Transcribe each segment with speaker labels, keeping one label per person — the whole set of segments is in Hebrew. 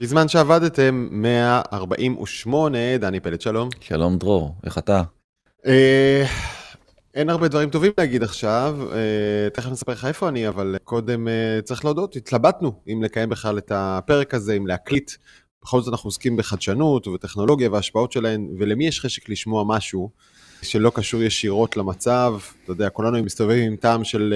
Speaker 1: בזמן שעבדתם 148, דני פלד, שלום.
Speaker 2: שלום דרור, איך אתה?
Speaker 1: אה, אין הרבה דברים טובים להגיד עכשיו, אה, תכף נספר לך איפה אני, אבל קודם אה, צריך להודות, התלבטנו אם לקיים בכלל את הפרק הזה, אם להקליט. בכל זאת אנחנו עוסקים בחדשנות ובטכנולוגיה וההשפעות שלהן, ולמי יש חשק לשמוע משהו שלא קשור ישירות למצב, אתה יודע, כולנו מסתובבים עם טעם של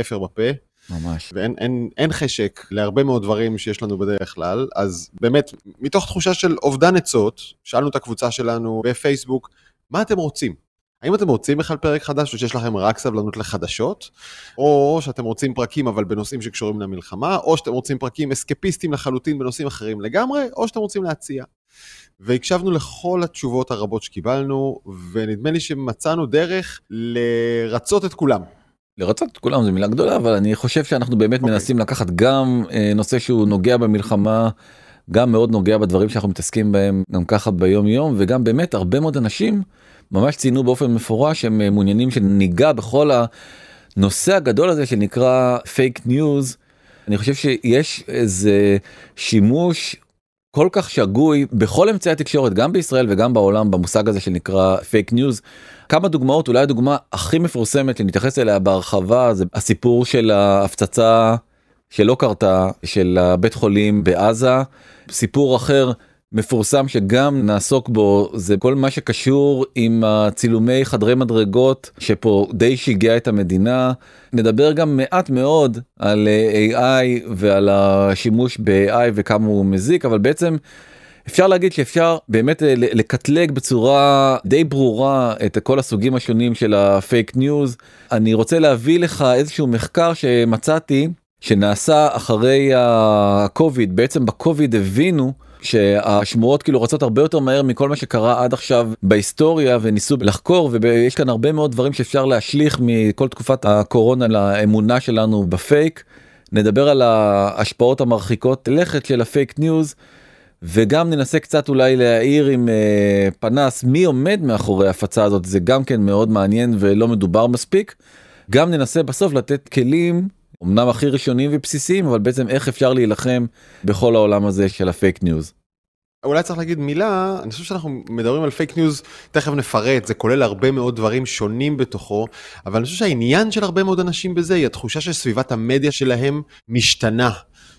Speaker 1: אפר בפה.
Speaker 2: ממש.
Speaker 1: ואין אין, אין חשק להרבה מאוד דברים שיש לנו בדרך כלל, אז באמת, מתוך תחושה של אובדן עצות, שאלנו את הקבוצה שלנו בפייסבוק, מה אתם רוצים? האם אתם רוצים בכלל פרק חדש או שיש לכם רק סבלנות לחדשות? או שאתם רוצים פרקים אבל בנושאים שקשורים למלחמה, או שאתם רוצים פרקים אסקפיסטיים לחלוטין בנושאים אחרים לגמרי, או שאתם רוצים להציע. והקשבנו לכל התשובות הרבות שקיבלנו, ונדמה לי שמצאנו דרך לרצות את כולם.
Speaker 2: לרצות את כולם זו מילה גדולה אבל אני חושב שאנחנו באמת okay.
Speaker 1: אוקיי.
Speaker 2: מנסים לקחת גם אה, נושא שהוא נוגע במלחמה גם מאוד נוגע בדברים שאנחנו מתעסקים בהם גם ככה ביום יום וגם באמת הרבה מאוד אנשים ממש ציינו באופן מפורש שהם אה, מעוניינים שניגע בכל הנושא הגדול הזה שנקרא פייק ניוז. אני חושב שיש איזה שימוש כל כך שגוי בכל אמצעי התקשורת גם בישראל וגם בעולם במושג הזה שנקרא פייק ניוז. כמה דוגמאות אולי הדוגמה הכי מפורסמת שנתייחס אליה בהרחבה זה הסיפור של ההפצצה שלא קרתה של הבית חולים בעזה סיפור אחר מפורסם שגם נעסוק בו זה כל מה שקשור עם הצילומי חדרי מדרגות שפה די שיגע את המדינה נדבר גם מעט מאוד על AI ועל השימוש ב-AI וכמה הוא מזיק אבל בעצם. אפשר להגיד שאפשר באמת לקטלג בצורה די ברורה את כל הסוגים השונים של הפייק ניוז. אני רוצה להביא לך איזשהו מחקר שמצאתי שנעשה אחרי הקוביד בעצם בקוביד הבינו שהשמועות כאילו רצות הרבה יותר מהר מכל מה שקרה עד עכשיו בהיסטוריה וניסו לחקור ויש כאן הרבה מאוד דברים שאפשר להשליך מכל תקופת הקורונה לאמונה שלנו בפייק. נדבר על ההשפעות המרחיקות לכת של הפייק ניוז וגם ננסה קצת אולי להאיר עם אה, פנס מי עומד מאחורי ההפצה הזאת זה גם כן מאוד מעניין ולא מדובר מספיק. גם ננסה בסוף לתת כלים אמנם הכי ראשונים ובסיסיים אבל בעצם איך אפשר להילחם בכל העולם הזה של הפייק ניוז.
Speaker 1: אולי צריך להגיד מילה, אני חושב שאנחנו מדברים על פייק ניוז, תכף נפרט, זה כולל הרבה מאוד דברים שונים בתוכו, אבל אני חושב שהעניין של הרבה מאוד אנשים בזה היא התחושה שסביבת המדיה שלהם משתנה.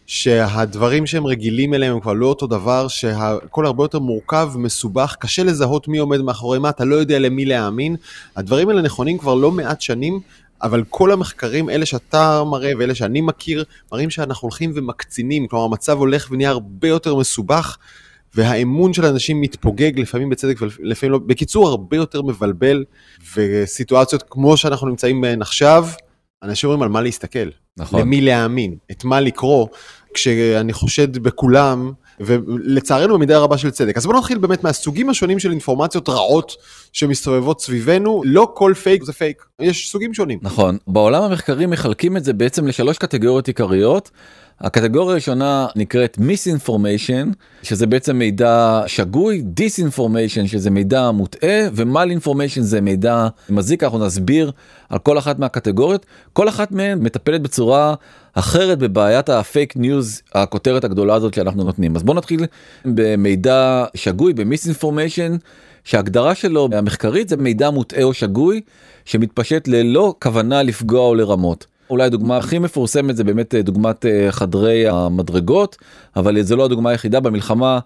Speaker 1: שהדברים שהם רגילים אליהם הם כבר לא אותו דבר, שהכל הרבה יותר מורכב, מסובך, קשה לזהות מי עומד מאחורי מה, אתה לא יודע למי להאמין. הדברים האלה נכונים כבר לא מעט שנים, אבל כל המחקרים, אלה שאתה מראה ואלה שאני מכיר, מראים שאנחנו הולכים ומקצינים, כלומר המצב הולך ונהיה הרבה יותר מסובך, והאמון של אנשים מתפוגג לפעמים בצדק ולפעמים לא, בקיצור הרבה יותר מבלבל, וסיטואציות כמו שאנחנו נמצאים בהן עכשיו, אנשים אומרים על מה להסתכל,
Speaker 2: נכון.
Speaker 1: למי להאמין, את מה לקרוא, כשאני חושד בכולם, ולצערנו במידה רבה של צדק. אז בואו נתחיל באמת מהסוגים השונים של אינפורמציות רעות שמסתובבות סביבנו, לא כל פייק זה פייק, יש סוגים שונים.
Speaker 2: נכון, בעולם המחקרי מחלקים את זה בעצם לשלוש קטגוריות עיקריות. הקטגוריה הראשונה נקראת misinformation שזה בעצם מידע שגוי disinformation שזה מידע מוטעה ו malinformation זה מידע מזיק. אנחנו נסביר על כל אחת מהקטגוריות. כל אחת מהן מטפלת בצורה אחרת בבעיית הפייק ניוז הכותרת הגדולה הזאת שאנחנו נותנים. אז בוא נתחיל במידע שגוי ב misinformation שההגדרה שלו המחקרית זה מידע מוטעה או שגוי שמתפשט ללא כוונה לפגוע או לרמות. אולי הדוגמה הכי מפורסמת זה באמת אה, דוגמת אה, חדרי המדרגות אבל זה לא הדוגמה היחידה במלחמה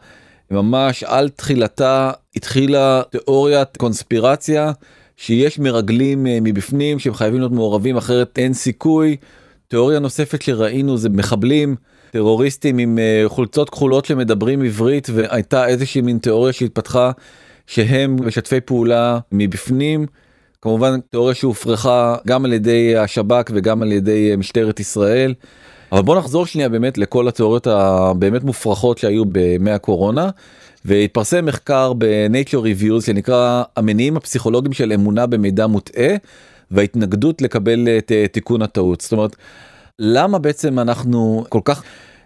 Speaker 2: ממש על תחילתה התחילה תיאוריית קונספירציה שיש מרגלים אה, מבפנים שהם חייבים להיות מעורבים אחרת אין סיכוי. תיאוריה נוספת שראינו זה מחבלים טרוריסטים עם חולצות כחולות שמדברים עברית והייתה איזושהי מין תיאוריה שהתפתחה שהם משתפי פעולה מבפנים. כמובן תיאוריה שהופרכה גם על ידי השב"כ וגם על ידי משטרת ישראל. אבל בוא נחזור שנייה באמת לכל התיאוריות הבאמת מופרכות שהיו בימי הקורונה. והתפרסם מחקר ב-Nature Reviews שנקרא המניעים הפסיכולוגיים של אמונה במידע מוטעה וההתנגדות לקבל את תיקון הטעות. זאת אומרת, למה בעצם אנחנו כל כך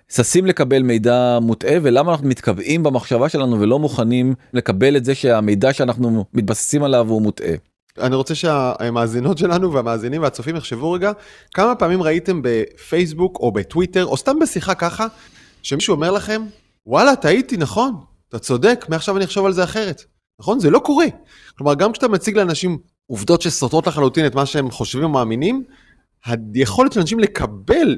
Speaker 2: ששים לקבל מידע מוטעה ולמה אנחנו מתקבעים במחשבה שלנו ולא מוכנים לקבל את זה שהמידע שאנחנו מתבססים עליו הוא מוטעה.
Speaker 1: אני רוצה שהמאזינות שלנו והמאזינים והצופים יחשבו רגע, כמה פעמים ראיתם בפייסבוק או בטוויטר, או סתם בשיחה ככה, שמישהו אומר לכם, וואלה, טעיתי, נכון, אתה צודק, מעכשיו אני אחשוב על זה אחרת. נכון? זה לא קורה. כלומר, גם כשאתה מציג לאנשים עובדות שסותרות לחלוטין את מה שהם חושבים או מאמינים, היכולת של אנשים לקבל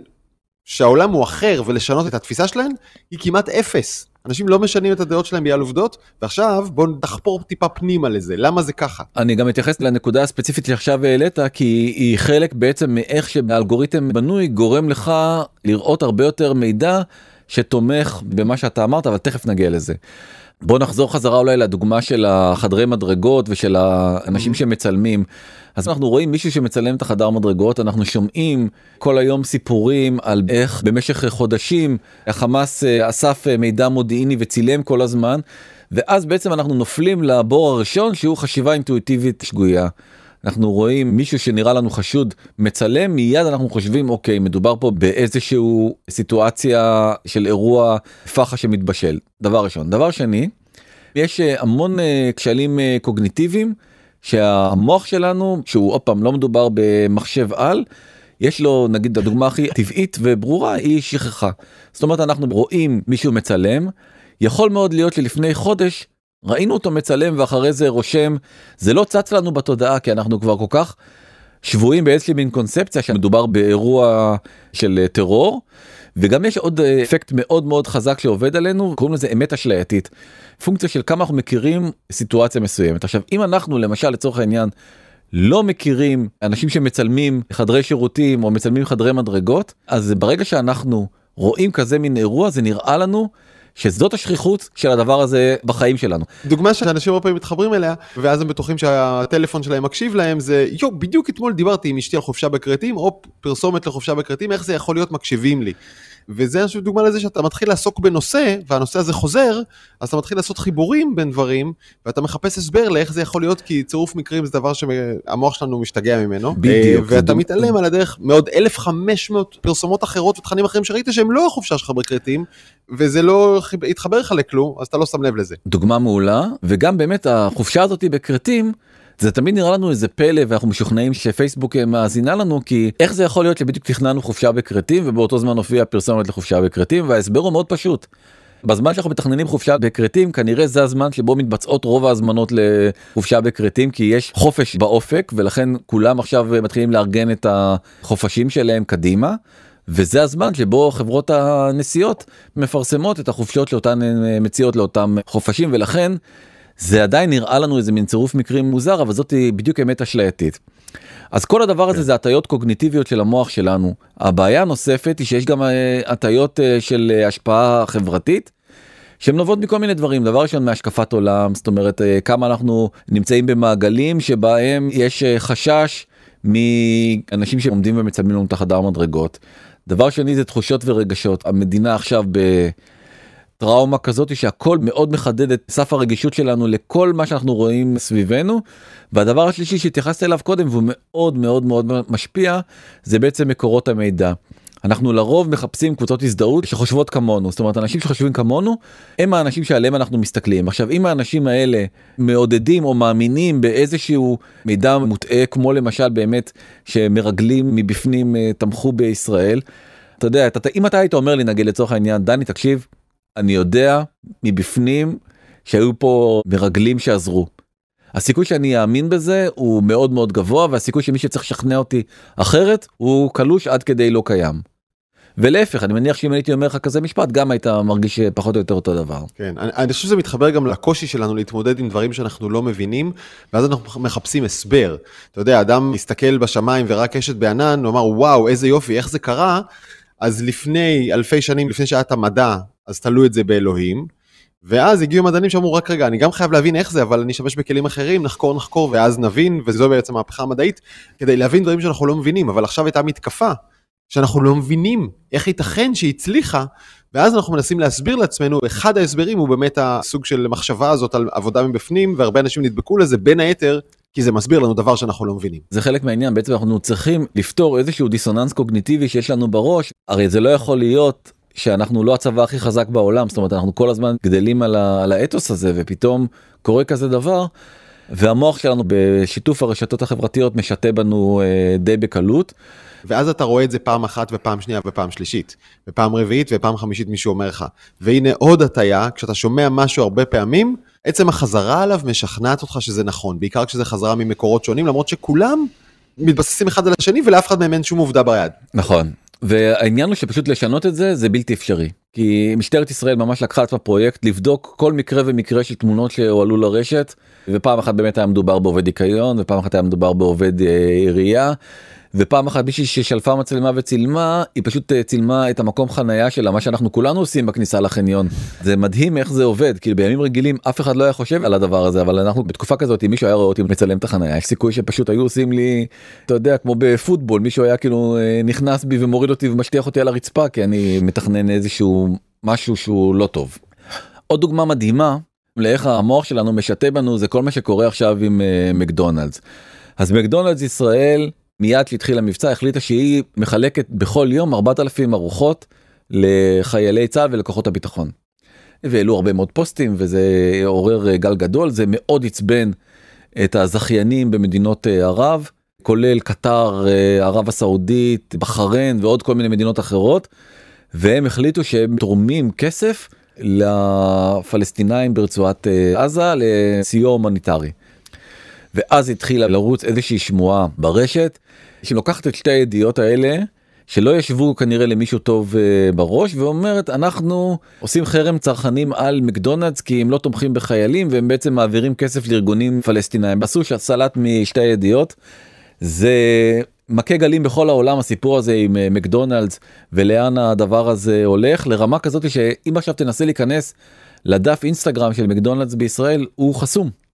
Speaker 1: שהעולם הוא אחר ולשנות את התפיסה שלהם, היא כמעט אפס. אנשים לא משנים את הדעות שלהם בגלל עובדות, ועכשיו בואו נחפור טיפה פנימה לזה, למה זה ככה?
Speaker 2: אני גם אתייחס לנקודה הספציפית שעכשיו העלית, כי היא חלק בעצם מאיך שהאלגוריתם בנוי גורם לך לראות הרבה יותר מידע שתומך במה שאתה אמרת, אבל תכף נגיע לזה. בוא נחזור חזרה אולי לדוגמה של החדרי מדרגות ושל האנשים mm-hmm. שמצלמים. אז אנחנו רואים מישהו שמצלם את החדר מדרגות אנחנו שומעים כל היום סיפורים על איך במשך חודשים החמאס אה, אסף אה, מידע מודיעיני וצילם כל הזמן ואז בעצם אנחנו נופלים לבור הראשון שהוא חשיבה אינטואיטיבית שגויה. אנחנו רואים מישהו שנראה לנו חשוד מצלם מיד אנחנו חושבים אוקיי מדובר פה באיזשהו סיטואציה של אירוע פח"ע שמתבשל דבר ראשון דבר שני יש אה, המון כשלים קוגניטיביים שהמוח שלנו שהוא עוד פעם לא מדובר במחשב על. יש לו נגיד הדוגמה הכי טבעית וברורה היא שכחה. זאת אומרת אנחנו רואים מישהו מצלם יכול מאוד להיות שלפני חודש ראינו אותו מצלם ואחרי זה רושם זה לא צץ לנו בתודעה כי אנחנו כבר כל כך שבויים באיזושהי מין קונספציה שמדובר באירוע של אה, טרור וגם יש עוד אה, אפקט מאוד מאוד חזק שעובד עלינו קוראים לזה אמת אשלייתית. פונקציה של כמה אנחנו מכירים סיטואציה מסוימת. עכשיו אם אנחנו למשל לצורך העניין לא מכירים אנשים שמצלמים חדרי שירותים או מצלמים חדרי מדרגות אז ברגע שאנחנו רואים כזה מין אירוע זה נראה לנו שזאת השכיחות של הדבר הזה בחיים שלנו.
Speaker 1: דוגמה שאנשים הרבה פעמים מתחברים אליה ואז הם בטוחים שהטלפון שלהם מקשיב להם זה יו בדיוק אתמול דיברתי עם אשתי על חופשה בכרתים או פרסומת לחופשה בכרתים איך זה יכול להיות מקשיבים לי. וזה חושב דוגמה לזה שאתה מתחיל לעסוק בנושא והנושא הזה חוזר אז אתה מתחיל לעשות חיבורים בין דברים ואתה מחפש הסבר לאיך זה יכול להיות כי צירוף מקרים זה דבר שהמוח שלנו משתגע ממנו.
Speaker 2: בדיוק.
Speaker 1: ואתה מתעלם על הדרך מעוד 1500 פרסומות אחרות ותכנים אחרים שראית שהם לא החופשה שלך בכרתים וזה לא התחבר לך לכלום אז אתה לא שם לב לזה.
Speaker 2: דוגמה מעולה וגם באמת החופשה הזאתי בכרתים. זה תמיד נראה לנו איזה פלא ואנחנו משוכנעים שפייסבוק מאזינה לנו כי איך זה יכול להיות שבדיוק תכננו חופשה בכרתים ובאותו זמן הופיע פרסומת לחופשה בכרתים וההסבר הוא מאוד פשוט. בזמן שאנחנו מתכננים חופשה בכרתים כנראה זה הזמן שבו מתבצעות רוב ההזמנות לחופשה בכרתים כי יש חופש באופק ולכן כולם עכשיו מתחילים לארגן את החופשים שלהם קדימה. וזה הזמן שבו חברות הנסיעות מפרסמות את החופשות לאותן מציעות לאותם חופשים ולכן זה עדיין נראה לנו איזה מין צירוף מקרים מוזר אבל זאת בדיוק אמת אשלייתית. אז כל הדבר הזה כן. זה הטיות קוגניטיביות של המוח שלנו. הבעיה הנוספת היא שיש גם אה, הטיות אה, של אה, השפעה חברתית. שהן נובעות מכל מיני דברים דבר ראשון מהשקפת עולם זאת אומרת כמה אנחנו נמצאים במעגלים שבהם יש חשש מאנשים שעומדים ומצלמים לנו את החדר מדרגות. דבר שני זה תחושות ורגשות המדינה עכשיו ב... טראומה כזאת שהכל מאוד מחדד את סף הרגישות שלנו לכל מה שאנחנו רואים סביבנו. והדבר השלישי שהתייחסת אליו קודם והוא מאוד מאוד מאוד משפיע זה בעצם מקורות המידע. אנחנו לרוב מחפשים קבוצות הזדהות שחושבות כמונו זאת אומרת אנשים שחושבים כמונו הם האנשים שעליהם אנחנו מסתכלים עכשיו אם האנשים האלה מעודדים או מאמינים באיזשהו מידע מוטעה כמו למשל באמת שמרגלים מבפנים אה, תמכו בישראל. אתה יודע אתה, אם אתה היית אומר לי נגיד לצורך העניין דני תקשיב אני יודע מבפנים שהיו פה מרגלים שעזרו. הסיכוי שאני אאמין בזה הוא מאוד מאוד גבוה והסיכוי שמי שצריך לשכנע אותי אחרת הוא קלוש עד כדי לא קיים. ולהפך אני מניח שאם הייתי אומר לך כזה משפט גם היית מרגיש פחות או יותר אותו דבר.
Speaker 1: כן אני, אני חושב שזה מתחבר גם לקושי שלנו להתמודד עם דברים שאנחנו לא מבינים ואז אנחנו מחפשים הסבר. אתה יודע אדם מסתכל בשמיים ורק קשת בענן הוא אמר וואו איזה יופי איך זה קרה אז לפני אלפי שנים לפני שהיה את המדע אז תלו את זה באלוהים. ואז הגיעו מדענים שאמרו רק רגע אני גם חייב להבין איך זה אבל אני אשתמש בכלים אחרים נחקור נחקור ואז נבין וזו בעצם המהפכה המדעית כדי להבין דברים שאנחנו לא מבינים אבל עכשיו הייתה מתקפה שאנחנו לא מבינים איך ייתכן שהיא הצליחה ואז אנחנו מנסים להסביר לעצמנו אחד ההסברים הוא באמת הסוג של מחשבה הזאת על עבודה מבפנים והרבה אנשים נדבקו לזה בין היתר כי זה מסביר לנו דבר שאנחנו לא מבינים.
Speaker 2: זה חלק מהעניין בעצם אנחנו צריכים לפתור איזשהו דיסוננס קוגניטיבי שיש לנו בראש הרי זה לא יכול להיות שאנחנו לא הצבא הכי חזק בעולם זאת אומרת אנחנו כל הזמן גדלים על, ה, על האתוס הזה ופתאום קורה כזה דבר. והמוח שלנו בשיתוף הרשתות החברתיות משתה בנו אה, די בקלות
Speaker 1: ואז אתה רואה את זה פעם אחת ופעם שנייה ופעם שלישית, ופעם רביעית ופעם חמישית מישהו אומר לך. והנה עוד הטיה, כשאתה שומע משהו הרבה פעמים, עצם החזרה עליו משכנעת אותך שזה נכון, בעיקר כשזה חזרה ממקורות שונים, למרות שכולם מתבססים אחד על השני ולאף אחד מהם אין שום עובדה ביד.
Speaker 2: נכון. והעניין הוא שפשוט לשנות את זה זה בלתי אפשרי. כי משטרת ישראל ממש לקחה את הפרויקט לבדוק כל מקרה ומקרה של תמונות שהועלו לרשת ופעם אחת באמת היה מדובר בעובד ניקיון ופעם אחת היה מדובר בעובד אה, עירייה ופעם אחת מישהי ששלפה מצלמה וצילמה היא פשוט אה, צילמה את המקום חנייה שלה מה שאנחנו כולנו עושים בכניסה לחניון זה מדהים איך זה עובד כאילו בימים רגילים אף אחד לא היה חושב על הדבר הזה אבל אנחנו בתקופה כזאת אם מישהו היה רואה אותי מצלם את החנייה יש סיכוי שפשוט היו עושים לי אתה יודע כמו בפוטבול מישהו היה כאילו אה, נכנס בי ומוריד אותי ומשטיח אותי על הרצפה כי אני מתכנן איזשהו משהו שהוא לא טוב. עוד דוגמה מדהימה לאיך המוח שלנו משתה בנו זה כל מה שקורה עכשיו עם uh, מקדונלדס. אז מקדונלדס ישראל מיד שהתחיל המבצע החליטה שהיא מחלקת בכל יום 4,000 ארוחות לחיילי צה"ל ולכוחות הביטחון. והעלו הרבה מאוד פוסטים וזה עורר גל גדול זה מאוד עצבן את הזכיינים במדינות אה, ערב כולל קטר אה, ערב הסעודית בחריין ועוד כל מיני מדינות אחרות והם החליטו שהם תורמים כסף לפלסטינאים ברצועת אה, עזה לסיוע הומניטרי. ואז התחילה לרוץ איזושהי שמועה ברשת שלוקחת את שתי הידיעות האלה שלא ישבו כנראה למישהו טוב uh, בראש ואומרת אנחנו עושים חרם צרכנים על מקדונלדס כי הם לא תומכים בחיילים והם בעצם מעבירים כסף לארגונים פלסטינאים. עשו סלט משתי הידיעות. זה מכה גלים בכל העולם הסיפור הזה עם uh, מקדונלדס ולאן הדבר הזה הולך. לרמה כזאת שאם עכשיו תנסה להיכנס לדף אינסטגרם של מקדונלדס בישראל הוא חסום.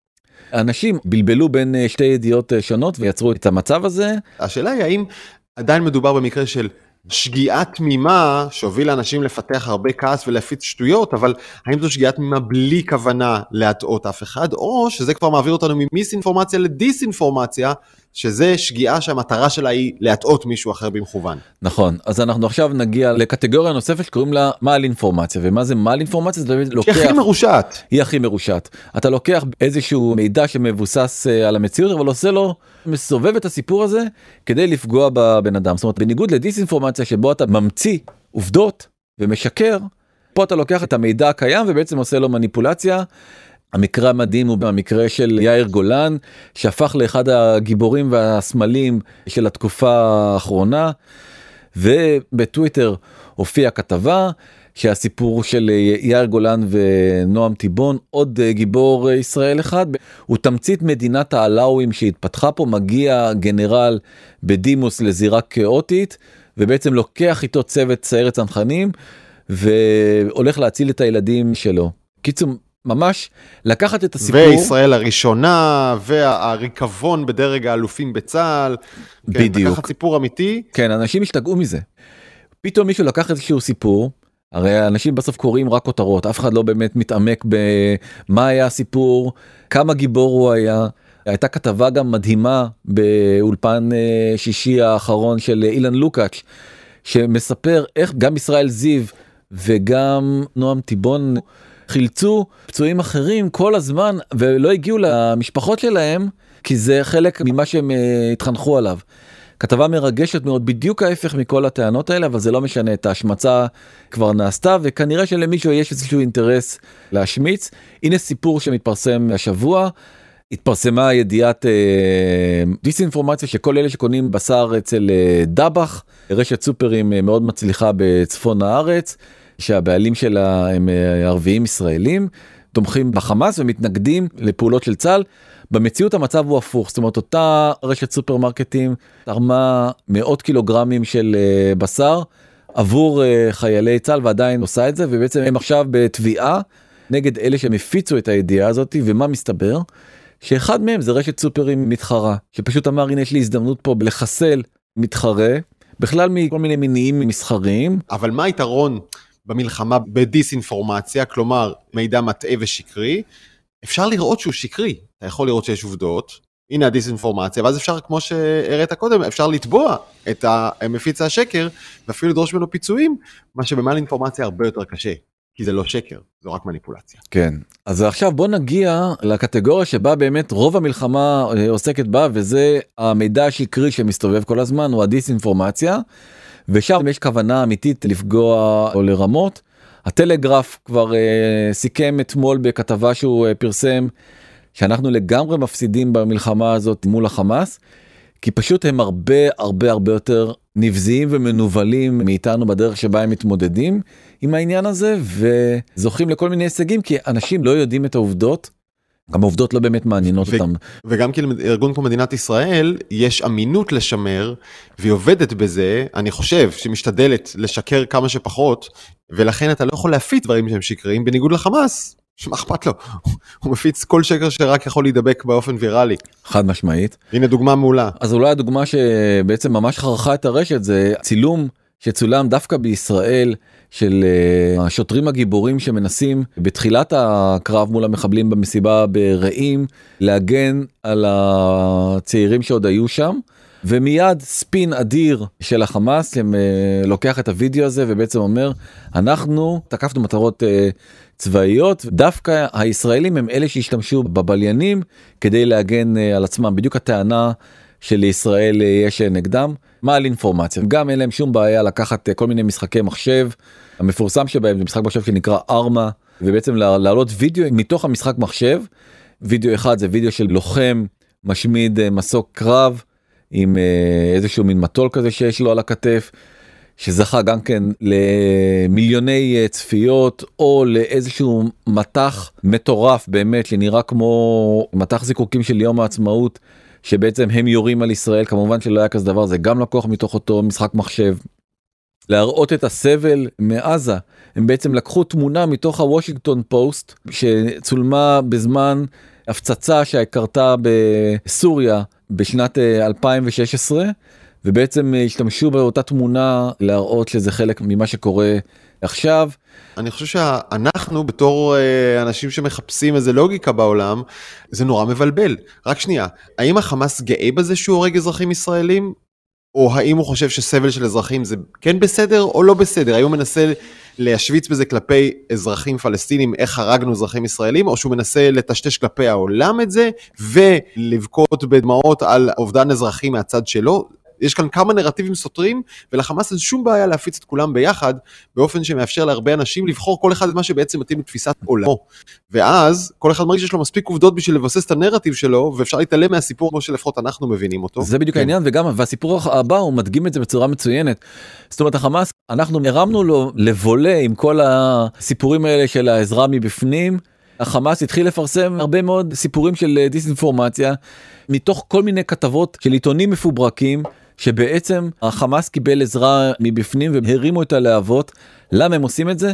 Speaker 2: אנשים בלבלו בין אה, שתי ידיעות אה, שונות ויצרו את המצב הזה.
Speaker 1: השאלה היא האם עדיין מדובר במקרה של שגיאה תמימה שהובילה אנשים לפתח הרבה כעס ולהפיץ שטויות, אבל האם זו שגיאה תמימה בלי כוונה להטעות אף אחד, או שזה כבר מעביר אותנו ממיסאינפורמציה לדיסאינפורמציה, שזה שגיאה שהמטרה שלה היא להטעות מישהו אחר במכוון.
Speaker 2: נכון, אז אנחנו עכשיו נגיע לקטגוריה נוספת שקוראים לה מעל אינפורמציה, ומה זה מעל אינפורמציה? זה
Speaker 1: לוקח... היא הכי מרושעת.
Speaker 2: היא הכי מרושעת. אתה לוקח איזשהו מידע שמבוסס אה, על המציאות, אבל עושה לו, מסובב את הסיפור הזה כדי לפגוע בבן אדם. זאת אומרת, בניגוד לדיסאינפורמציה שבו אתה ממציא עובדות ומשקר, פה אתה לוקח את המידע הקיים ובעצם עושה לו מניפולציה המקרה המדהים הוא במקרה של יאיר גולן שהפך לאחד הגיבורים והסמלים של התקופה האחרונה ובטוויטר הופיעה כתבה שהסיפור של יאיר גולן ונועם טיבון עוד גיבור ישראל אחד הוא תמצית מדינת העלאווים שהתפתחה פה מגיע גנרל בדימוס לזירה כאוטית ובעצם לוקח איתו צוות סיירת צנחנים והולך להציל את הילדים שלו. קיצור ממש לקחת את הסיפור.
Speaker 1: וישראל הראשונה, והריקבון בדרג האלופים בצה"ל.
Speaker 2: כן, בדיוק.
Speaker 1: לקחת סיפור אמיתי.
Speaker 2: כן, אנשים השתגעו מזה. פתאום מישהו לקח איזשהו סיפור, הרי אנשים בסוף קוראים רק כותרות, אף אחד לא באמת מתעמק במה היה הסיפור, כמה גיבור הוא היה. הייתה כתבה גם מדהימה באולפן אה, שישי האחרון של אילן לוקאץ', שמספר איך גם ישראל זיו וגם נועם טיבון חילצו פצועים אחרים כל הזמן ולא הגיעו למשפחות שלהם כי זה חלק ממה שהם אה, התחנכו עליו. כתבה מרגשת מאוד בדיוק ההפך מכל הטענות האלה אבל זה לא משנה את ההשמצה כבר נעשתה וכנראה שלמישהו יש איזשהו אינטרס להשמיץ הנה סיפור שמתפרסם השבוע. התפרסמה ידיעת אה, דיסאינפורמציה שכל אלה שקונים בשר אצל אה, דבח רשת סופרים אה, מאוד מצליחה בצפון הארץ שהבעלים שלה הם אה, ערביים ישראלים, תומכים בחמאס ומתנגדים לפעולות של צה"ל. במציאות המצב הוא הפוך, זאת אומרת אותה רשת סופרמרקטים תרמה מאות קילוגרמים של אה, בשר עבור אה, חיילי צה"ל ועדיין עושה את זה ובעצם הם עכשיו בתביעה נגד אלה שהם הפיצו את הידיעה הזאת ומה מסתבר? שאחד מהם זה רשת סופרים מתחרה שפשוט אמר הנה יש לי הזדמנות פה לחסל מתחרה בכלל מכל מיני מניעים מסחריים.
Speaker 1: אבל מה היתרון במלחמה בדיסאינפורמציה, כלומר מידע מטעה ושקרי, אפשר לראות שהוא שקרי. אתה יכול לראות שיש עובדות, הנה הדיסאינפורמציה, ואז אפשר, כמו שהראית קודם, אפשר לתבוע את המפיץ השקר, ואפילו לדרוש ממנו פיצויים, מה שבמעל אינפורמציה הרבה יותר קשה. כי זה לא שקר, זו רק מניפולציה.
Speaker 2: כן, אז עכשיו בוא נגיע לקטגוריה שבה באמת רוב המלחמה אה, עוסקת בה, וזה המידע השקרי שמסתובב כל הזמן, הוא הדיסאינפורמציה, ושם יש כוונה אמיתית לפגוע או לרמות. הטלגרף כבר אה, סיכם אתמול בכתבה שהוא אה, פרסם שאנחנו לגמרי מפסידים במלחמה הזאת מול החמאס. כי פשוט הם הרבה הרבה הרבה יותר נבזיים ומנוולים מאיתנו בדרך שבה הם מתמודדים עם העניין הזה וזוכים לכל מיני הישגים כי אנשים לא יודעים את העובדות. גם העובדות לא באמת מעניינות
Speaker 1: ו-
Speaker 2: אותם.
Speaker 1: וגם כי לארגון כמו מדינת ישראל יש אמינות לשמר והיא עובדת בזה אני חושב שמשתדלת לשקר כמה שפחות ולכן אתה לא יכול להפיץ דברים שהם שקריים בניגוד לחמאס שמה אכפת לו הוא מפיץ כל שקר שרק יכול להידבק באופן ויראלי
Speaker 2: חד משמעית.
Speaker 1: הנה דוגמה מעולה
Speaker 2: אז אולי הדוגמה שבעצם ממש חרכה את הרשת זה צילום שצולם דווקא בישראל של uh, השוטרים הגיבורים שמנסים בתחילת הקרב מול המחבלים במסיבה ברעים להגן על הצעירים שעוד היו שם. ומיד ספין אדיר של החמאס הם, uh, לוקח את הוידאו הזה ובעצם אומר אנחנו תקפנו מטרות uh, צבאיות דווקא הישראלים הם אלה שהשתמשו בבליינים כדי להגן על עצמם בדיוק הטענה שלישראל יש נגדם מה על אינפורמציה גם אין להם שום בעיה לקחת כל מיני משחקי מחשב המפורסם שבהם זה משחק מחשב שנקרא ארמה ובעצם להעלות וידאו מתוך המשחק מחשב וידאו אחד זה וידאו של לוחם משמיד uh, מסוק קרב. עם uh, איזשהו מין מטול כזה שיש לו על הכתף שזכה גם כן למיליוני uh, צפיות או לאיזשהו מטח מטורף באמת שנראה כמו מטח זיקוקים של יום העצמאות שבעצם הם יורים על ישראל כמובן שלא היה כזה דבר זה גם לקוח מתוך אותו משחק מחשב. להראות את הסבל מעזה. הם בעצם לקחו תמונה מתוך הוושינגטון פוסט שצולמה בזמן הפצצה שקרתה בסוריה בשנת 2016 ובעצם השתמשו באותה תמונה להראות שזה חלק ממה שקורה עכשיו.
Speaker 1: אני חושב שאנחנו בתור אנשים שמחפשים איזה לוגיקה בעולם זה נורא מבלבל. רק שנייה האם החמאס גאה בזה שהוא הורג אזרחים ישראלים או האם הוא חושב שסבל של אזרחים זה כן בסדר או לא בסדר האם הוא מנסה להשוויץ בזה כלפי אזרחים פלסטינים איך הרגנו אזרחים ישראלים או שהוא מנסה לטשטש כלפי העולם את זה ולבכות בדמעות על אובדן אזרחים מהצד שלו. יש כאן כמה נרטיבים סותרים ולחמאס אין שום בעיה להפיץ את כולם ביחד באופן שמאפשר להרבה אנשים לבחור כל אחד את מה שבעצם מתאים לתפיסת עולמו. ואז כל אחד מרגיש שיש לו מספיק עובדות בשביל לבסס את הנרטיב שלו ואפשר להתעלם מהסיפור כמו שלפחות אנחנו מבינים אותו.
Speaker 2: זה בדיוק כן. העניין וגם והסיפור הבא הוא מדגים את זה בצורה מצוינת. זאת אומרת החמאס אנחנו הרמנו לו לבולה עם כל הסיפורים האלה של העזרה מבפנים. החמאס התחיל לפרסם הרבה מאוד סיפורים של דיסאינפורמציה מתוך כל מיני כתבות של עיתונים מפוברקים שבעצם החמאס קיבל עזרה מבפנים והרימו את הלהבות. למה הם עושים את זה?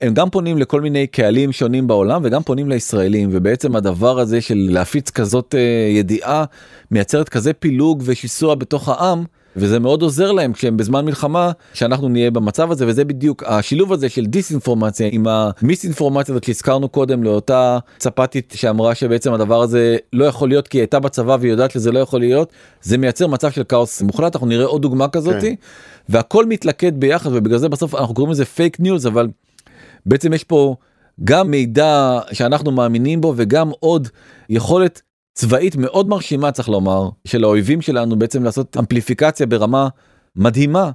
Speaker 2: הם גם פונים לכל מיני קהלים שונים בעולם וגם פונים לישראלים ובעצם הדבר הזה של להפיץ כזאת ידיעה מייצרת כזה פילוג ושיסוע בתוך העם וזה מאוד עוזר להם כשהם בזמן מלחמה שאנחנו נהיה במצב הזה וזה בדיוק השילוב הזה של דיסאינפורמציה עם המיסאינפורמציה הזאת שהזכרנו קודם לאותה צפתית שאמרה שבעצם הדבר הזה לא יכול להיות כי היא הייתה בצבא והיא יודעת שזה לא יכול להיות זה מייצר מצב של כאוס מוחלט אנחנו נראה עוד דוגמה כזאתי כן. והכל מתלכד ביחד ובגלל זה בסוף אנחנו קוראים לזה פייק ניוז אבל בעצם יש פה גם מידע שאנחנו מאמינים בו וגם עוד יכולת צבאית מאוד מרשימה צריך לומר של האויבים שלנו בעצם לעשות אמפליפיקציה ברמה מדהימה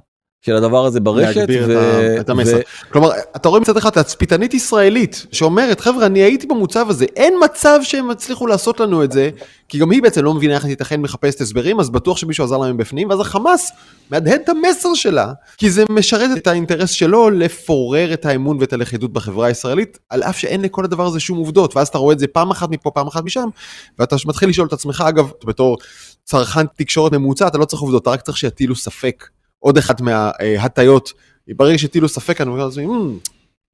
Speaker 2: של הדבר הזה ברשת.
Speaker 1: ו... את המסר. ו... כלומר, אתה רואה מצד אחד תצפיתנית ישראלית שאומרת, חבר'ה, אני הייתי במוצב הזה, אין מצב שהם הצליחו לעשות לנו את זה, כי גם היא בעצם לא מבינה איך ייתכן מחפשת הסברים, אז בטוח שמישהו עזר להם בפנים, ואז החמאס מהדהד את המסר שלה, כי זה משרת את האינטרס שלו לפורר את האמון ואת הלכידות בחברה הישראלית, על אף שאין לכל הדבר הזה שום עובדות, ואז אתה רואה את זה פעם אחת מפה, פעם אחת משם, ואתה מתחיל לשאול את עצמך, אגב, בתור צרכן תקשורת ממוצע, אתה לא צריך עובדות, אתה רק צריך שיטילו ספק. עוד אחת מההטיות, ברגע שהטילו ספק אני אומר לעצמי,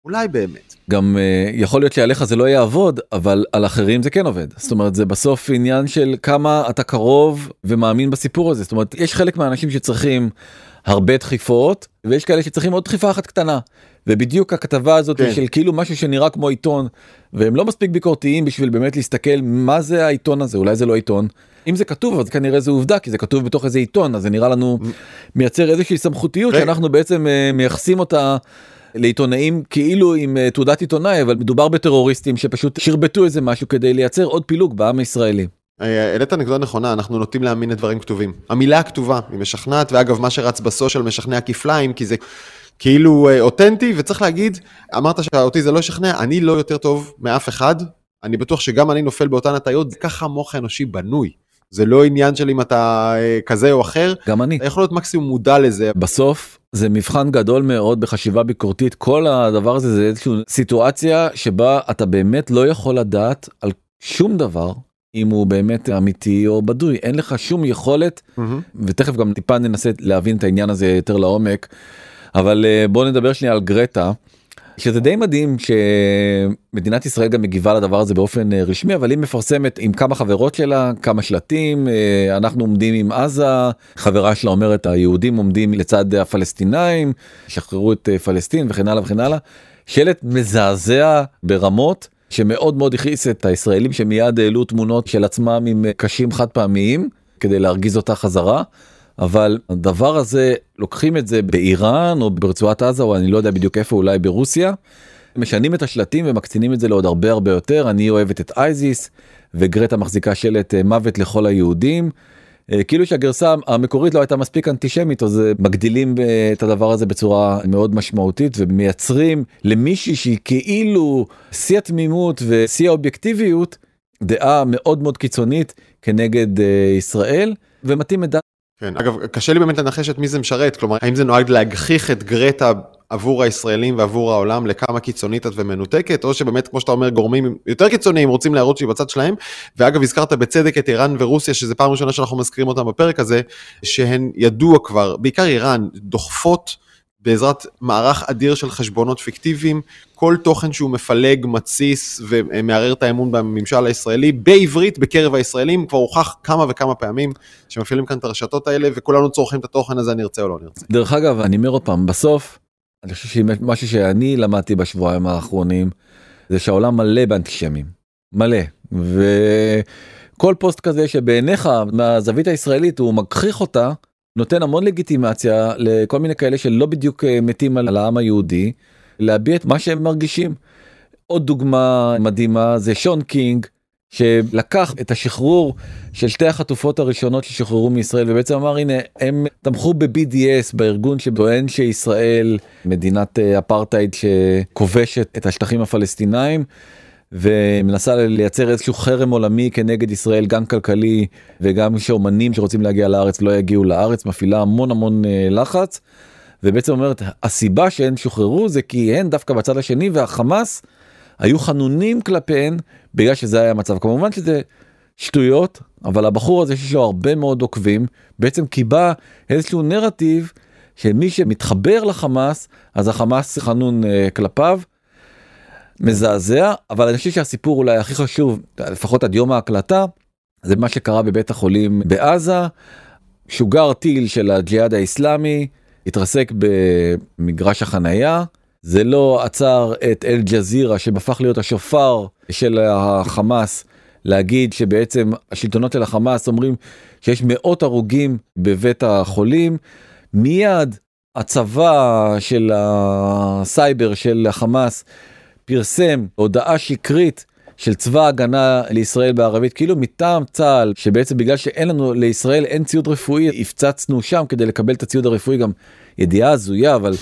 Speaker 1: אולי באמת.
Speaker 2: גם uh, יכול להיות שעליך זה לא יעבוד אבל על אחרים זה כן עובד. זאת אומרת זה בסוף עניין של כמה אתה קרוב ומאמין בסיפור הזה. זאת אומרת יש חלק מהאנשים שצריכים הרבה דחיפות ויש כאלה שצריכים עוד דחיפה אחת קטנה. ובדיוק הכתבה הזאת כן. של כאילו משהו שנראה כמו עיתון והם לא מספיק ביקורתיים בשביל באמת להסתכל מה זה העיתון הזה. אולי זה לא עיתון אם זה כתוב אז כנראה זה עובדה כי זה כתוב בתוך איזה עיתון אז זה נראה לנו מייצר איזושהי סמכותיות שאנחנו בעצם uh, מייחסים אותה לעיתונאים כאילו עם אה, תעודת עיתונאי אבל מדובר בטרוריסטים שפשוט שרבטו איזה משהו כדי לייצר עוד פילוג בעם הישראלי.
Speaker 1: אה, העלית נקודה נכונה, אנחנו נוטים להאמין לדברים כתובים. המילה הכתובה היא משכנעת, ואגב, מה שרץ בסושיאל משכנע כפליים, כי זה כאילו אה, אותנטי, וצריך להגיד, אמרת שאותי זה לא ישכנע, אני לא יותר טוב מאף אחד, אני בטוח שגם אני נופל באותן הטעיות, ככה המוח האנושי בנוי. זה לא עניין של אם אתה אה, כזה או אחר.
Speaker 2: גם אני.
Speaker 1: אתה יכול להיות מקסימום מודע לזה.
Speaker 2: בסוף זה מבחן גדול מאוד בחשיבה ביקורתית כל הדבר הזה זה איזושהי סיטואציה שבה אתה באמת לא יכול לדעת על שום דבר אם הוא באמת אמיתי או בדוי אין לך שום יכולת mm-hmm. ותכף גם טיפה ננסה להבין את העניין הזה יותר לעומק אבל אה, בוא נדבר שנייה על גרטה. שזה די מדהים שמדינת ישראל גם מגיבה לדבר הזה באופן אה, רשמי אבל היא מפרסמת עם כמה חברות שלה כמה שלטים אה, אנחנו עומדים עם עזה חברה שלה אומרת היהודים עומדים לצד הפלסטינאים שחררו את פלסטין וכן הלאה וכן הלאה שלט מזעזע ברמות. שמאוד מאוד הכעיס את הישראלים שמיד העלו תמונות של עצמם עם קשים חד פעמיים כדי להרגיז אותה חזרה. אבל הדבר הזה לוקחים את זה באיראן או ברצועת עזה או אני לא יודע בדיוק איפה אולי ברוסיה. משנים את השלטים ומקצינים את זה לעוד הרבה הרבה יותר אני אוהבת את אייזיס וגרטה מחזיקה שלט אה, מוות לכל היהודים. אה, כאילו שהגרסה המקורית לא הייתה מספיק אנטישמית אז אה, מגדילים את הדבר הזה בצורה מאוד משמעותית ומייצרים למישהי שהיא כאילו שיא התמימות ושיא האובייקטיביות דעה מאוד מאוד קיצונית כנגד ישראל ומתאים את דעת
Speaker 1: כן, אגב, קשה לי באמת לנחש את מי זה משרת, כלומר, האם זה נועד להגחיך את גרטה עבור הישראלים ועבור העולם לכמה קיצונית את ומנותקת, או שבאמת, כמו שאתה אומר, גורמים יותר קיצוניים רוצים להראות שהיא בצד שלהם, ואגב, הזכרת בצדק את איראן ורוסיה, שזה פעם ראשונה שאנחנו מזכירים אותם בפרק הזה, שהן ידוע כבר, בעיקר איראן, דוחפות בעזרת מערך אדיר של חשבונות פיקטיביים, כל תוכן שהוא מפלג, מתסיס ומערער את האמון בממשל הישראלי, בעברית בקרב הישראלים, כבר הוכח כמה וכמה פעמים שמפעילים כאן את הרשתות האלה, וכולנו צורכים את התוכן הזה, נרצה או לא נרצה.
Speaker 2: דרך אגב, אני אומר עוד פעם, בסוף, אני חושב שמשהו שאני למדתי בשבועיים האחרונים, זה שהעולם מלא באנטישמים, מלא, וכל פוסט כזה שבעיניך, מהזווית הישראלית, הוא מגחיך אותה, נותן המון לגיטימציה לכל מיני כאלה שלא בדיוק אה, מתים על העם היהודי להביע את מה שהם מרגישים. עוד דוגמה מדהימה זה שון קינג שלקח את השחרור של שתי החטופות הראשונות ששוחררו מישראל ובעצם אמר הנה הם תמכו ב-BDS בארגון שטוען שישראל מדינת אה, אפרטהייד שכובשת את השטחים הפלסטינאים ומנסה לייצר איזשהו חרם עולמי כנגד ישראל גם כלכלי וגם שאומנים שרוצים להגיע לארץ לא יגיעו לארץ מפעילה המון המון אה, לחץ. ובעצם אומרת הסיבה שהן שוחררו זה כי הן דווקא בצד השני והחמאס היו חנונים כלפיהן בגלל שזה היה המצב כמובן שזה שטויות אבל הבחור הזה שיש לו הרבה מאוד עוקבים בעצם קיבע איזשהו נרטיב שמי שמתחבר לחמאס אז החמאס חנון uh, כלפיו מזעזע אבל אני חושב שהסיפור אולי הכי חשוב לפחות עד יום ההקלטה זה מה שקרה בבית החולים בעזה. שוגר טיל של הג'יהאד האיסלאמי התרסק במגרש החנייה. זה לא עצר את אל ג'זירה שהפך להיות השופר של החמאס להגיד שבעצם השלטונות של החמאס אומרים שיש מאות הרוגים בבית החולים. מיד הצבא של הסייבר של החמאס פרסם הודעה שקרית של צבא הגנה לישראל בערבית כאילו מטעם צה"ל שבעצם בגלל שאין לנו לישראל אין ציוד רפואי הפצצנו שם כדי לקבל את הציוד הרפואי גם ידיעה הזויה אבל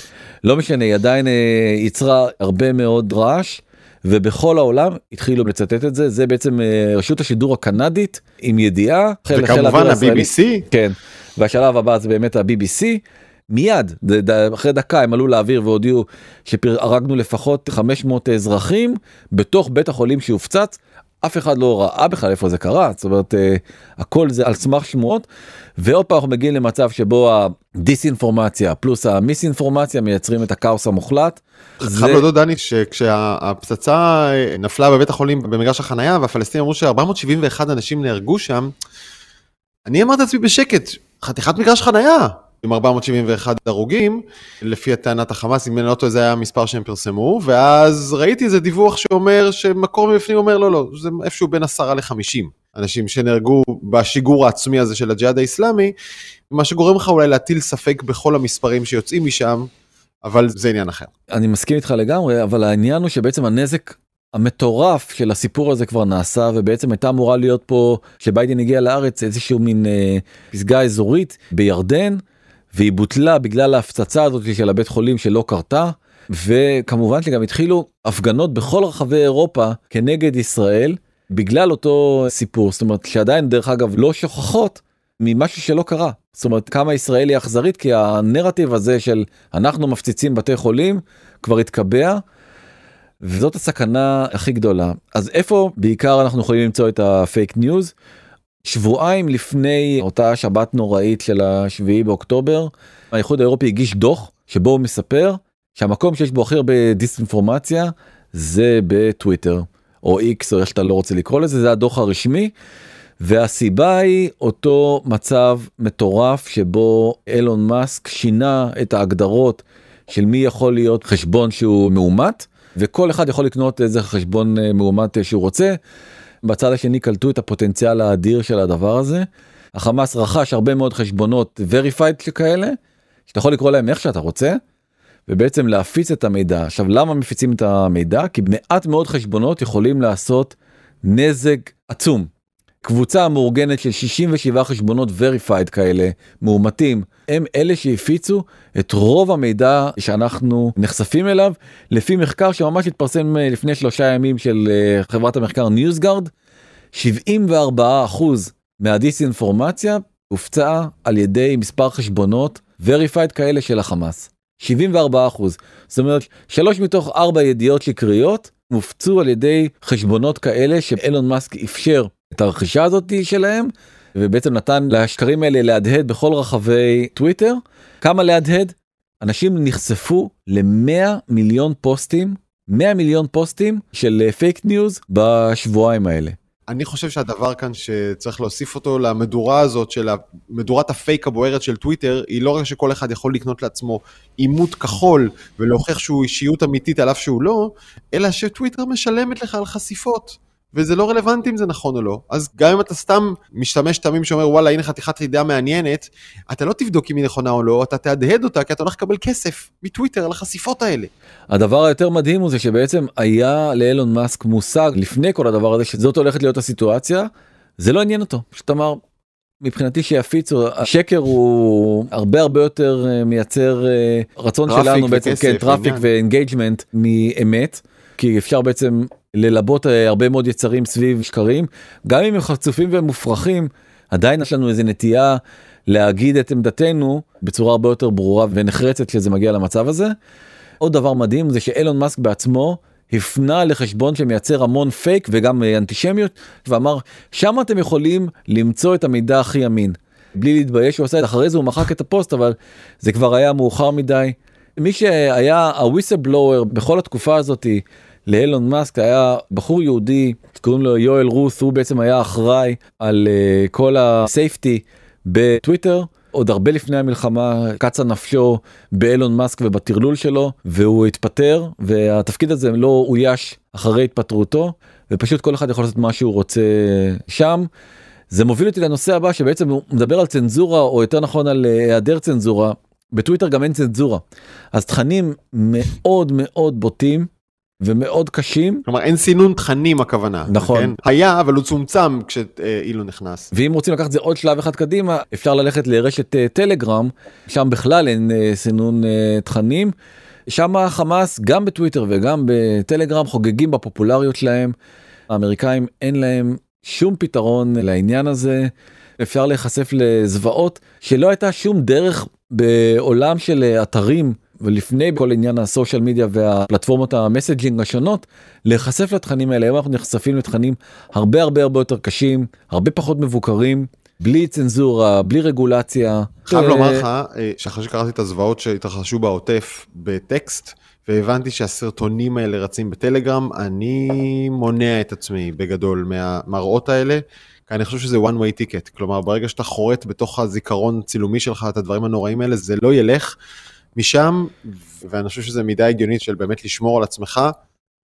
Speaker 2: לא משנה היא עדיין אה, יצרה הרבה מאוד רעש ובכל העולם התחילו לצטט את זה. זה בעצם אה, רשות השידור הקנדית עם ידיעה
Speaker 1: וכמובן ה-BBC
Speaker 2: כן והשלב הבא זה באמת ה-BBC מיד אחרי דקה הם עלו לאוויר והודיעו שהרגנו לפחות 500 אזרחים בתוך בית החולים שהופצץ. אף אחד לא ראה בכלל איפה זה קרה זאת אומרת uh, הכל זה על סמך שמועות ועוד פעם אנחנו מגיעים למצב שבו הדיסאינפורמציה פלוס המיסאינפורמציה מייצרים את הכאוס המוחלט.
Speaker 1: חייב להודות דני שכשהפצצה אה, נפלה בבית החולים במגרש החנייה והפלסטינים אמרו ש471 אנשים נהרגו שם. אני אמרתי לעצמי בשקט חתיכת מגרש חנייה עם 471 הרוגים, לפי הטענת החמאס, אם אני לא טועה זה היה המספר שהם פרסמו, ואז ראיתי איזה דיווח שאומר, שמקור מבפנים אומר לא לא, זה איפשהו בין 10 ל-50 אנשים שנהרגו בשיגור העצמי הזה של הג'יהאד האיסלאמי, מה שגורם לך אולי להטיל ספק בכל המספרים שיוצאים משם, אבל זה עניין אחר.
Speaker 2: אני מסכים איתך לגמרי, אבל העניין הוא שבעצם הנזק המטורף של הסיפור הזה כבר נעשה ובעצם הייתה אמורה להיות פה שביידן הגיע לארץ איזשהו מין אה, פסגה אזורית בירדן והיא בוטלה בגלל ההפצצה הזאת של הבית חולים שלא קרתה וכמובן שגם התחילו הפגנות בכל רחבי אירופה כנגד ישראל בגלל אותו סיפור זאת אומרת שעדיין דרך אגב לא שוכחות ממשהו שלא קרה זאת אומרת כמה ישראל היא אכזרית כי הנרטיב הזה של אנחנו מפציצים בתי חולים כבר התקבע. וזאת הסכנה הכי גדולה אז איפה בעיקר אנחנו יכולים למצוא את הפייק ניוז. שבועיים לפני אותה שבת נוראית של השביעי באוקטובר האיחוד האירופי הגיש דוח שבו הוא מספר שהמקום שיש בו הכי הרבה דיסאינפורמציה זה בטוויטר או איקס או איך שאתה לא רוצה לקרוא לזה זה הדוח הרשמי. והסיבה היא אותו מצב מטורף שבו אילון מאסק שינה את ההגדרות של מי יכול להיות חשבון שהוא מאומת וכל אחד יכול לקנות איזה חשבון אה, מאומת שהוא רוצה. בצד השני קלטו את הפוטנציאל האדיר של הדבר הזה. החמאס רכש הרבה מאוד חשבונות verified שכאלה שאתה יכול לקרוא להם איך שאתה רוצה ובעצם להפיץ את המידע. עכשיו למה מפיצים את המידע? כי מעט מאוד חשבונות יכולים לעשות נזק עצום. קבוצה מאורגנת של 67 חשבונות verified כאלה מאומתים. הם אלה שהפיצו את רוב המידע שאנחנו נחשפים אליו. לפי מחקר שממש התפרסם אה, לפני שלושה ימים של אה, חברת המחקר NewsGuard 74 אחוז מהדיסאינפורמציה הופצה על ידי מספר חשבונות verified כאלה של החמאס. 74 אחוז. זאת אומרת שלוש מתוך ארבע ידיעות שקריות הופצו על ידי חשבונות כאלה שאילון מאסק אפשר את הרכישה הזאת שלהם ובעצם נתן לשקרים האלה להדהד בכל רחבי טוויטר. כמה להדהד? אנשים נחשפו ל-100 מיליון פוסטים 100 מיליון פוסטים של פייק ניוז בשבועיים האלה.
Speaker 1: אני חושב שהדבר כאן שצריך להוסיף אותו למדורה הזאת של מדורת הפייק הבוערת של טוויטר, היא לא רק שכל אחד יכול לקנות לעצמו אימות כחול ולהוכיח שהוא אישיות אמיתית על אף שהוא לא, אלא שטוויטר משלמת לך על חשיפות. וזה לא רלוונטי אם זה נכון או לא. אז גם אם אתה סתם משתמש תמים שאומר וואלה הנה חתיכת ידיעה מעניינת, אתה לא תבדוק אם היא נכונה או לא, אתה תהדהד אותה כי אתה הולך לקבל כסף מטוויטר על החשיפות האלה.
Speaker 2: הדבר היותר מדהים הוא זה שבעצם היה לאלון מאסק מושג לפני כל הדבר הזה שזאת הולכת להיות הסיטואציה, זה לא עניין אותו, פשוט אמר מבחינתי שיפיצו השקר הוא הרבה הרבה יותר אה, מייצר אה, רצון שלנו בעצם כן traffic ו engagement מאמת כי אפשר בעצם ללבות אה, הרבה מאוד יצרים סביב שקרים גם אם הם חצופים ומופרכים עדיין יש לנו איזה נטייה להגיד את עמדתנו בצורה הרבה יותר ברורה ונחרצת כשזה מגיע למצב הזה. עוד דבר מדהים זה שאילון מאסק בעצמו הפנה לחשבון שמייצר המון פייק וגם אה, אנטישמיות ואמר שם אתם יכולים למצוא את המידע הכי אמין. בלי להתבייש הוא עשה את אחרי זה הוא מחק את הפוסט אבל זה כבר היה מאוחר מדי. מי שהיה ה whistleblower בכל התקופה הזאתי לאילון מאסק היה בחור יהודי שקוראים לו יואל רוס הוא בעצם היה אחראי על uh, כל הסייפטי בטוויטר. עוד הרבה לפני המלחמה קצה נפשו באילון מאסק ובטרלול שלו והוא התפטר והתפקיד הזה לא אויש אחרי התפטרותו ופשוט כל אחד יכול לעשות מה שהוא רוצה שם. זה מוביל אותי לנושא הבא שבעצם הוא מדבר על צנזורה או יותר נכון על אה, היעדר צנזורה. בטוויטר גם אין צנזורה. אז תכנים מאוד מאוד בוטים ומאוד קשים.
Speaker 1: כלומר אין סינון תכנים הכוונה.
Speaker 2: נכון. כן?
Speaker 1: היה אבל הוא צומצם כשאילו נכנס.
Speaker 2: ואם רוצים לקחת את זה עוד שלב אחד קדימה אפשר ללכת לרשת אה, טלגרם שם בכלל אין אה, סינון אה, תכנים. שם החמאס גם בטוויטר וגם בטלגרם חוגגים בפופולריות שלהם. האמריקאים אין להם שום פתרון לעניין הזה. אפשר להיחשף לזוועות שלא הייתה שום דרך בעולם של אתרים ולפני כל עניין הסושיאל מדיה והפלטפורמות המסג'ינג השונות להיחשף לתכנים האלה היום אנחנו נחשפים לתכנים הרבה הרבה הרבה יותר קשים הרבה פחות מבוקרים בלי צנזורה בלי רגולציה.
Speaker 1: חייב לומר לך אה, שאחרי שקראתי את הזוועות שהתרחשו בעוטף בטקסט והבנתי שהסרטונים האלה רצים בטלגרם אני מונע את עצמי בגדול מהמראות האלה. כי אני חושב שזה one way ticket כלומר ברגע שאתה חורט בתוך הזיכרון צילומי שלך את הדברים הנוראים האלה זה לא ילך. משם, ואני חושב שזה מידה הגיונית של באמת לשמור על עצמך,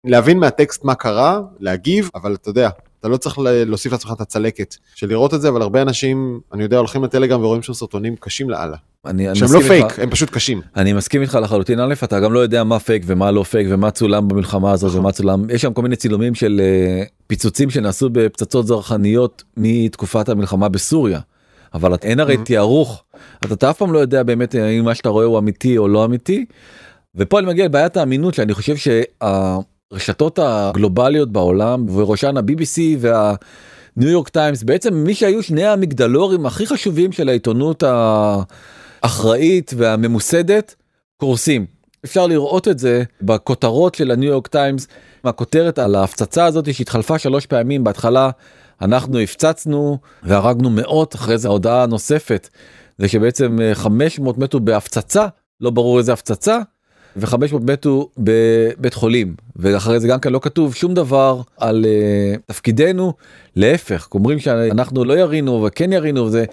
Speaker 1: להבין מהטקסט מה קרה, להגיב, אבל אתה יודע, אתה לא צריך להוסיף לעצמך את הצלקת של לראות את זה, אבל הרבה אנשים, אני יודע, הולכים לטלגרם ורואים שם סרטונים קשים לאללה.
Speaker 2: אני, אני
Speaker 1: שהם לא פייק,
Speaker 2: איתך-
Speaker 1: הם פשוט קשים.
Speaker 2: אני מסכים איתך לחלוטין א' אתה גם לא יודע מה פייק ומה לא פייק ומה צולם במלחמה הזאת
Speaker 1: נכון.
Speaker 2: ומה צולם יש שם כל מיני צילומים של אה, פיצוצים שנעשו בפצצות זרחניות מתקופת המלחמה בסוריה. אבל אין הרי
Speaker 1: Mhm.
Speaker 2: תיארוך אז אתה אף פעם לא יודע באמת האם מה שאתה רואה הוא אמיתי או לא אמיתי. ופה אני מגיע לבעיית האמינות שאני חושב שהרשתות הגלובליות בעולם ובראשן ה-BBC וה... ניו יורק טיימס בעצם מי שהיו שני המגדלורים הכי חשובים של העיתונות האחראית והממוסדת קורסים. אפשר לראות את זה בכותרות של הניו יורק טיימס הכותרת על ההפצצה הזאת שהתחלפה שלוש פעמים בהתחלה אנחנו הפצצנו והרגנו מאות אחרי זה ההודעה הנוספת זה שבעצם אה, 500 מתו בהפצצה לא ברור איזה הפצצה ו500 מתו בבית חולים. ואחרי זה גם כן לא כתוב שום דבר על uh, תפקידנו. להפך אומרים שאנחנו לא ירינו וכן ירינו וזה.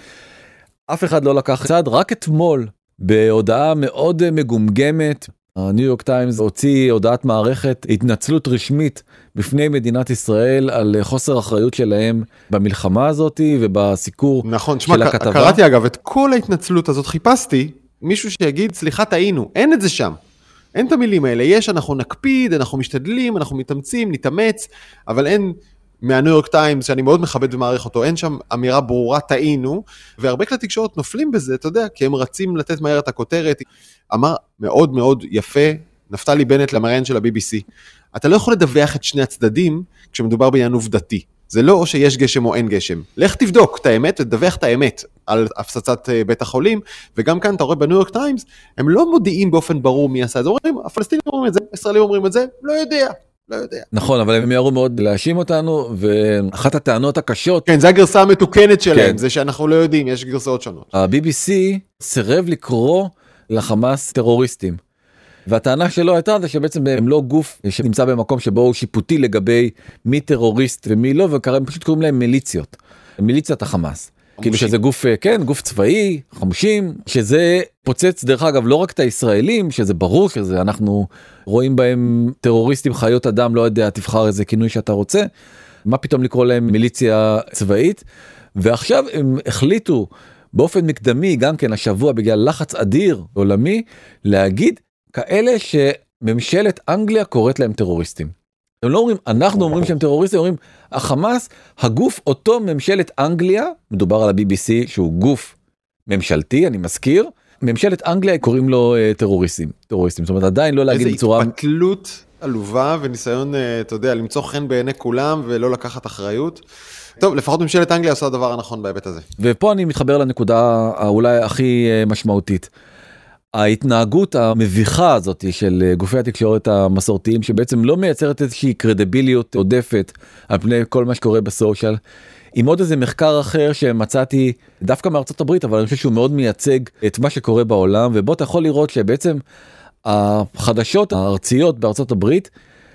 Speaker 2: אף אחד לא לקח צעד רק אתמול בהודעה מאוד אה, מגומגמת הניו יורק טיימס הוציא הודעת מערכת התנצלות רשמית בפני מדינת ישראל על חוסר אחריות שלהם במלחמה הזאתי ובסיקור
Speaker 1: נכון,
Speaker 2: של
Speaker 1: שמע, ק-
Speaker 2: הכתבה.
Speaker 1: קראתי אגב את כל ההתנצלות הזאת, חיפשתי מישהו שיגיד, סליחה, טעינו, אין את זה שם. אין את המילים האלה, יש, אנחנו נקפיד, אנחנו משתדלים, אנחנו מתאמצים, נתאמץ, אבל אין מהניו יורק טיימס, שאני מאוד מכבד ומעריך אותו, אין שם אמירה ברורה, טעינו, והרבה כלי תקשורת נופלים בזה, אתה יודע, כי הם רצים לתת מהר את הכותרת. אמר מאוד מאוד יפה, נפתלי בנט למראיין של ה-BBC, אתה לא יכול לדווח את שני הצדדים כשמדובר בעניין עובדתי. זה לא או שיש גשם או אין גשם. לך תבדוק את האמת ותדווח את האמת על הפצצת אה, בית החולים, וגם כאן אתה רואה בניו יורק טיימס, הם לא מודיעים באופן ברור מי עשה את זה, אומרים, הפלסטינים אומרים את זה, הישראלים אומרים את זה, לא יודע, לא יודע.
Speaker 2: נכון אבל הם מיהרו מאוד להאשים אותנו ואחת הטענות הקשות
Speaker 1: כן, זו הגרסה המתוקנת שלהם,
Speaker 2: כן.
Speaker 1: זה שאנחנו לא יודעים, יש גרסאות שונות.
Speaker 2: ה-BBC סירב לקרוא לחמאס טרוריסטים. והטענה שלו הייתה זה שבעצם הם לא גוף שנמצא במקום שבו הוא שיפוטי לגבי מי טרוריסט ומי לא והם פשוט קוראים להם מיליציות. מיליציית החמאס. כאילו שזה גוף אה, כן גוף צבאי חמושים שזה פוצץ דרך אגב לא רק את הישראלים שזה ברור שזה אנחנו רואים בהם טרוריסטים חיות אדם לא יודע תבחר איזה כינוי שאתה רוצה. מה פתאום לקרוא להם מיליציה צבאית? ועכשיו הם החליטו באופן מקדמי גם כן השבוע בגלל לחץ אדיר עולמי להגיד כאלה שממשלת אנגליה קוראת להם טרוריסטים. הם לא אומרים אנחנו אומרים שהם טרוריסטים אומרים החמאס הגוף אותו ממשלת אנגליה מדובר על ה-BBC שהוא גוף ממשלתי אני מזכיר ממשלת אנגליה קוראים לו אה, טרוריסטים טרוריסטים זאת אומרת עדיין לא להגיד
Speaker 1: איזה
Speaker 2: בצורה
Speaker 1: התפתלות עלובה וניסיון, אה, אתה יודע, למצוא חן בעיני כולם ולא לקחת אחריות. טוב, לפחות ממשלת אנגליה עושה הדבר הנכון בהיבט הזה.
Speaker 2: ופה אני מתחבר לנקודה האולי הכי אה, משמעותית. ההתנהגות המביכה הזאת של אה, גופי התקשורת המסורתיים שבעצם לא מייצרת איזושהי קרדיביליות עודפת על פני כל מה שקורה בסושיאל. עם עוד איזה מחקר אחר שמצאתי דווקא מארצות הברית אבל אני חושב שהוא מאוד מייצג את מה שקורה בעולם ובו אתה יכול לראות שבעצם החדשות הארציות בארצות הברית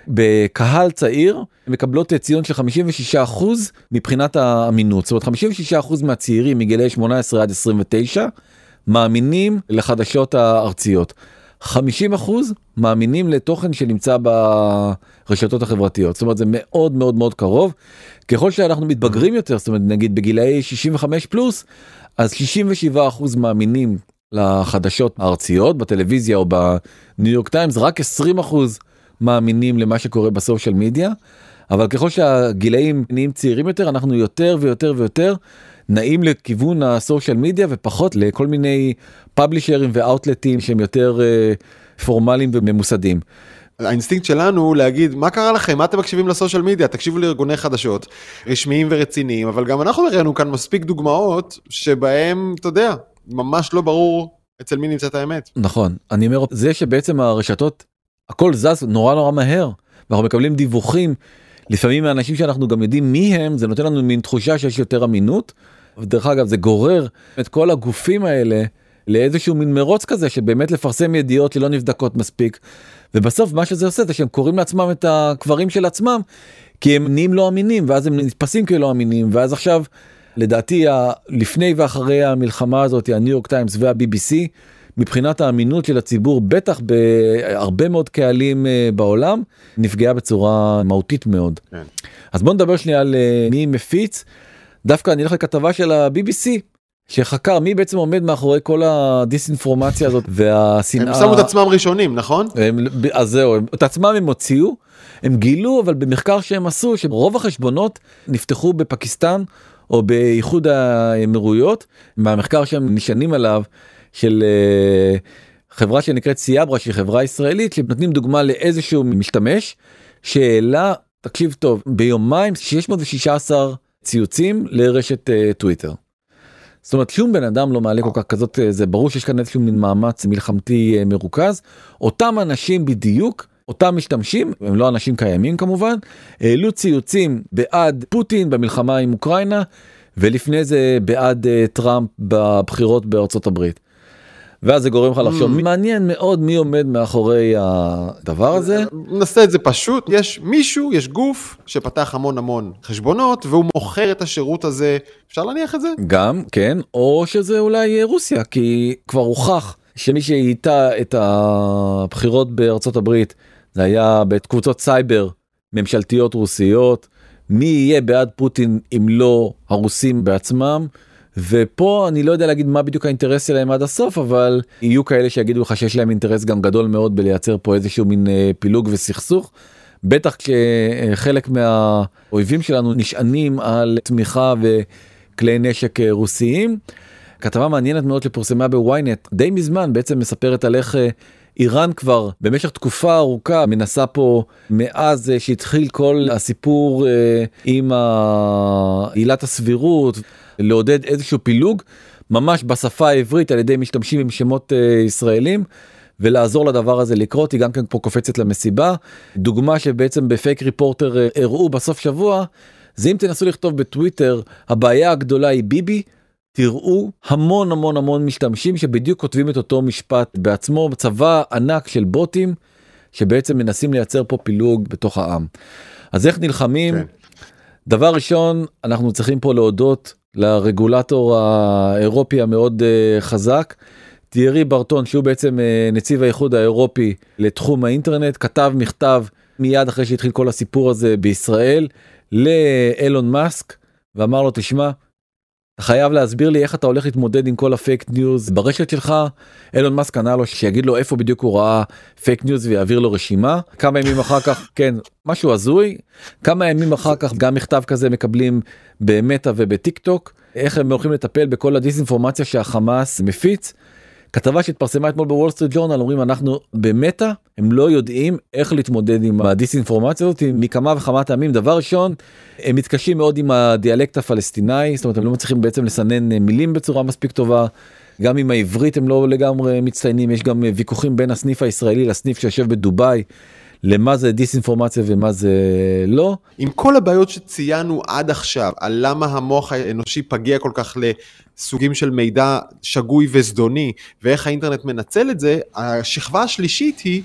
Speaker 2: בקהל צעיר מקבלות ציון של 56% מבחינת האמינות זאת אומרת 56% מהצעירים מגילאי 18 עד 29 מאמינים לחדשות הארציות. 50% מאמינים לתוכן שנמצא ברשתות החברתיות. זאת אומרת זה מאוד מאוד מאוד קרוב. ככל שאנחנו מתבגרים יותר זאת אומרת נגיד בגילאי 65 פלוס אז 67% מאמינים לחדשות הארציות בטלוויזיה או בניו יורק טיימס רק 20% מאמינים למה שקורה ב social media. אבל ככל שהגילאים נהיים צעירים יותר אנחנו יותר ויותר ויותר נעים לכיוון ה social media ופחות לכל מיני publisher ים ו outlet ים שהם יותר אה, פורמליים וממוסדים.
Speaker 1: האינסטינקט שלנו הוא להגיד מה קרה לכם מה אתם מקשיבים ל social media תקשיבו לארגוני חדשות רשמיים ורציניים אבל גם אנחנו הראינו כאן מספיק דוגמאות שבהם אתה יודע ממש לא ברור אצל מי נמצאת האמת.
Speaker 2: נכון אני אומר זה שבעצם הרשתות הכל זז נורא נורא מהר ואנחנו מקבלים דיווחים לפעמים מאנשים שאנחנו גם יודעים מי הם זה נותן לנו מין תחושה שיש יותר אמינות. ודרך אגב זה גורר את כל הגופים האלה לאיזשהו מין מרוץ כזה שבאמת לפרסם ידיעות שלא נבדקות מספיק. ובסוף מה שזה עושה זה שהם קוראים לעצמם את הקברים של עצמם כי הם נהיים לא אמינים ואז הם נתפסים כלא אמינים ואז עכשיו לדעתי לפני ואחרי המלחמה הזאת הניו יורק טיימס וה-BBC מבחינת האמינות של הציבור, בטח בהרבה מאוד קהלים אה, בעולם, נפגעה בצורה מהותית מאוד. כן. אז בוא נדבר שנייה על אה, מי מפיץ. דווקא אני אלך לכתבה של ה-BBC שחקר מי בעצם עומד מאחורי כל הדיסאינפורמציה הזאת והשנאה.
Speaker 1: הם שמו את עצמם ראשונים נכון?
Speaker 2: הם, אז זהו, את עצמם הם הוציאו, הם גילו אבל במחקר שהם עשו שרוב החשבונות נפתחו בפקיסטן או באיחוד האמירויות, מהמחקר שהם נשענים עליו של uh, חברה שנקראת סיאברה שהיא חברה ישראלית שנותנים דוגמה לאיזשהו משתמש שהעלה תקשיב טוב ביומיים 616 ציוצים לרשת uh, טוויטר. זאת אומרת שום בן אדם לא מעלה כל כך כזאת אה, זה ברור שיש כאן איזשהו מין מאמץ מלחמתי מרוכז אותם אנשים בדיוק אותם משתמשים הם לא אנשים קיימים כמובן העלו ציוצים בעד פוטין במלחמה עם אוקראינה ולפני זה בעד טראמפ בבחירות בארצות הברית. ואז זה גורם לך לחשוב mm. מעניין מאוד מי עומד מאחורי הדבר הזה.
Speaker 1: נעשה את זה פשוט יש מישהו יש גוף שפתח המון המון חשבונות והוא מוכר את השירות הזה אפשר להניח את זה
Speaker 2: גם כן או שזה אולי רוסיה כי כבר הוכח שמי שאיתה את הבחירות בארצות הברית זה היה בקבוצות סייבר ממשלתיות רוסיות מי יהיה בעד פוטין אם לא הרוסים בעצמם. ופה אני לא יודע להגיד מה בדיוק האינטרס שלהם עד הסוף אבל יהיו כאלה שיגידו לך שיש להם אינטרס גם גדול מאוד בלייצר פה איזשהו מין אה, פילוג וסכסוך. בטח כשחלק מהאויבים שלנו נשענים על תמיכה וכלי נשק אה, רוסיים. כתבה מעניינת מאוד שפורסמה בוויינט די מזמן בעצם מספרת על איך אה, איראן כבר במשך תקופה ארוכה מנסה פה מאז שהתחיל כל הסיפור עם עילת הסבירות לעודד איזשהו פילוג ממש בשפה העברית על ידי משתמשים עם שמות uh, ישראלים. ולעזור לדבר הזה לקרות היא גם כן פה קופצת למסיבה דוגמה שבעצם בפייק ריפורטר uh, הראו בסוף שבוע זה אם תנסו לכתוב בטוויטר הבעיה הגדולה היא ביבי תראו המון המון המון משתמשים שבדיוק כותבים את אותו משפט בעצמו צבא ענק של בוטים שבעצם מנסים לייצר פה פילוג בתוך העם. אז איך נלחמים? כן. דבר ראשון אנחנו צריכים פה להודות לרגולטור האירופי המאוד אה, חזק. תיארי ברטון שהוא בעצם אה, נציב האיחוד האירופי לתחום האינטרנט כתב מכתב מיד אחרי שהתחיל כל הסיפור הזה בישראל לאילון מאסק ואמר לו תשמע חייב להסביר לי איך אתה הולך להתמודד עם כל הפייק ניוז ברשת שלך. אילון מאסק ענה לו שיגיד לו איפה בדיוק הוא ראה פייק ניוז ויעביר לו רשימה. כמה ימים אחר כך כן משהו הזוי. כמה ימים אחר כך גם מכתב כזה מקבלים במטא ובטיק טוק. איך הם הולכים לטפל בכל הדיסאינפורמציה שהחמאס מפיץ. כתבה שהתפרסמה אתמול בוול סטריט ג'ורנל אומרים אנחנו במטא הם לא יודעים איך להתמודד עם הדיסאינפורמציה הזאת מכמה וכמה טעמים דבר ראשון הם מתקשים מאוד עם הדיאלקט הפלסטיני זאת אומרת הם לא מצליחים בעצם לסנן מילים בצורה מספיק טובה. גם עם העברית הם לא לגמרי מצטיינים יש גם ויכוחים בין הסניף הישראלי לסניף שיושב בדובאי למה זה דיסאינפורמציה ומה זה לא.
Speaker 1: עם כל הבעיות שציינו עד עכשיו על למה המוח האנושי פגיע כל כך לסוגים של מידע שגוי וזדוני ואיך האינטרנט מנצל את זה, השכבה השלישית היא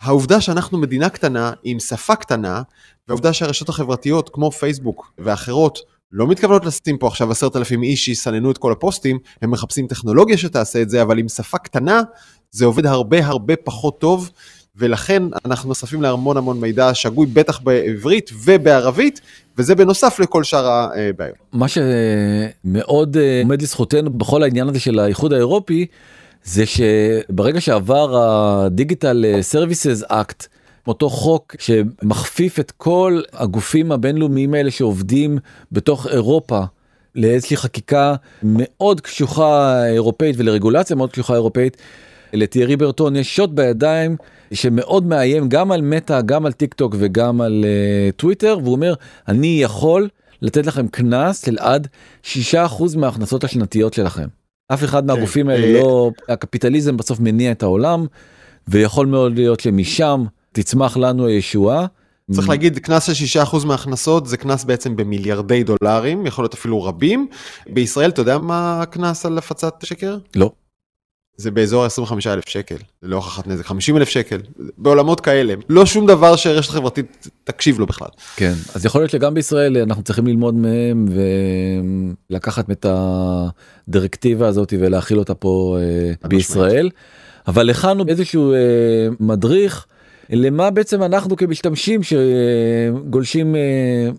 Speaker 1: העובדה שאנחנו מדינה קטנה עם שפה קטנה והעובדה שהרשתות החברתיות כמו פייסבוק ואחרות לא מתכוונות לשים פה עכשיו עשרת אלפים איש שיסננו את כל הפוסטים, הם מחפשים טכנולוגיה שתעשה את זה, אבל עם שפה קטנה זה עובד הרבה הרבה פחות טוב ולכן אנחנו נחשפים להמון המון מידע שגוי בטח בעברית ובערבית וזה בנוסף לכל שאר הבעיות.
Speaker 2: מה שמאוד אה, עומד לזכותנו בכל העניין הזה של האיחוד האירופי זה שברגע שעבר ה Digital Services Act אותו חוק שמכפיף את כל הגופים הבינלאומיים האלה שעובדים בתוך אירופה לאיזושהי חקיקה מאוד קשוחה אירופאית ולרגולציה מאוד קשוחה אירופאית. לתיארי ברטון יש שוט בידיים שמאוד מאיים גם על מטא גם על טיק טוק וגם על אה, טוויטר והוא אומר אני יכול לתת לכם קנס של עד 6% מההכנסות השנתיות שלכם. אף אחד כן. מהגופים האלה אה, לא הקפיטליזם בסוף מניע את העולם ויכול מאוד להיות שמשם תצמח לנו הישועה.
Speaker 1: צריך להגיד קנס של 6% מההכנסות זה קנס בעצם במיליארדי דולרים יכול להיות אפילו רבים בישראל אתה יודע מה הקנס על הפצת שקר?
Speaker 2: לא.
Speaker 1: זה באזור ה-25 אלף שקל, זה לא הוכחת נזק, 50 אלף שקל, בעולמות כאלה, לא שום דבר שרשת חברתית תקשיב לו בכלל.
Speaker 2: כן, אז יכול להיות שגם בישראל אנחנו צריכים ללמוד מהם ולקחת את הדירקטיבה הזאת ולהכיל אותה פה אה, בישראל, אבל הכנו איזשהו אה, מדריך. למה בעצם אנחנו כמשתמשים שגולשים אה,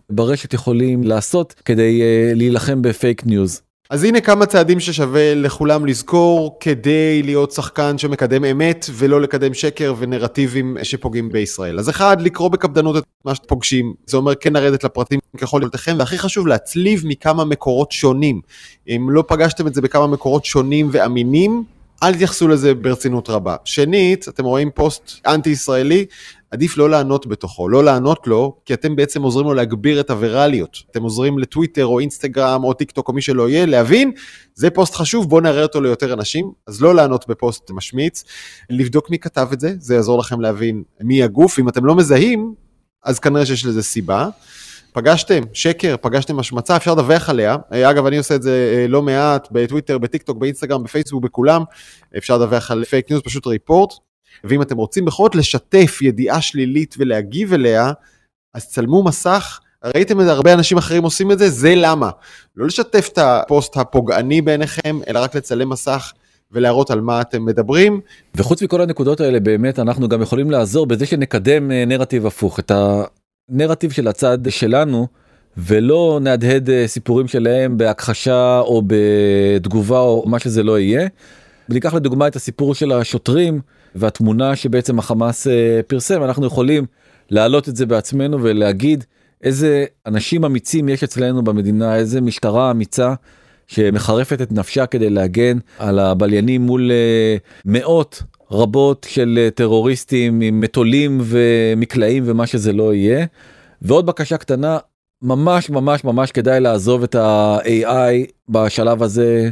Speaker 2: ברשת יכולים לעשות כדי להילחם בפייק ניוז.
Speaker 1: אז הנה כמה צעדים ששווה לכולם לזכור כדי להיות שחקן שמקדם אמת ולא לקדם שקר ונרטיבים שפוגעים בישראל. אז אחד, לקרוא בקפדנות את מה שאתם פוגשים, זה אומר כן לרדת לפרטים ככל יכולתכם, והכי חשוב להצליב מכמה מקורות שונים. אם לא פגשתם את זה בכמה מקורות שונים ואמינים, אל תתייחסו לזה ברצינות רבה. שנית, אתם רואים פוסט אנטי ישראלי, עדיף לא לענות בתוכו, לא לענות לו, כי אתם בעצם עוזרים לו להגביר את הווירליות. אתם עוזרים לטוויטר או אינסטגרם או טיק טוק או מי שלא יהיה, להבין, זה פוסט חשוב, בואו נראה אותו ליותר אנשים, אז לא לענות בפוסט משמיץ, לבדוק מי כתב את זה, זה יעזור לכם להבין מי הגוף, אם אתם לא מזהים, אז כנראה שיש לזה סיבה. פגשתם שקר, פגשתם השמצה, אפשר לדווח עליה. אה, אגב, אני עושה את זה אה, לא מעט בטוויטר, בטיק טוק, באינסטגרם, בפייסבוק, בכולם. אפשר לדווח על פייק ניוז, פשוט report. ואם אתם רוצים בכל זאת לשתף ידיעה שלילית ולהגיב אליה, אז צלמו מסך. ראיתם את הרבה אנשים אחרים עושים את זה, זה למה. לא לשתף את הפוסט הפוגעני בעיניכם, אלא רק לצלם מסך. ולהראות על מה אתם מדברים.
Speaker 2: וחוץ מכל הנקודות האלה באמת אנחנו גם יכולים לעזור בזה שנקדם אה, נרטיב הפוך את הנרטיב של הצד שלנו ולא נהדהד אה, סיפורים שלהם בהכחשה או בתגובה או מה שזה לא יהיה. וניקח לדוגמה את הסיפור של השוטרים והתמונה שבעצם החמאס אה, פרסם אנחנו יכולים להעלות את זה בעצמנו ולהגיד איזה אנשים אמיצים יש אצלנו במדינה איזה משטרה אמיצה שמחרפת את נפשה כדי להגן על הבליינים מול אה, מאות רבות של אה, טרוריסטים עם מטולים ומקלעים ומה שזה לא יהיה. ועוד בקשה קטנה ממש ממש ממש כדאי לעזוב את ה-AI בשלב הזה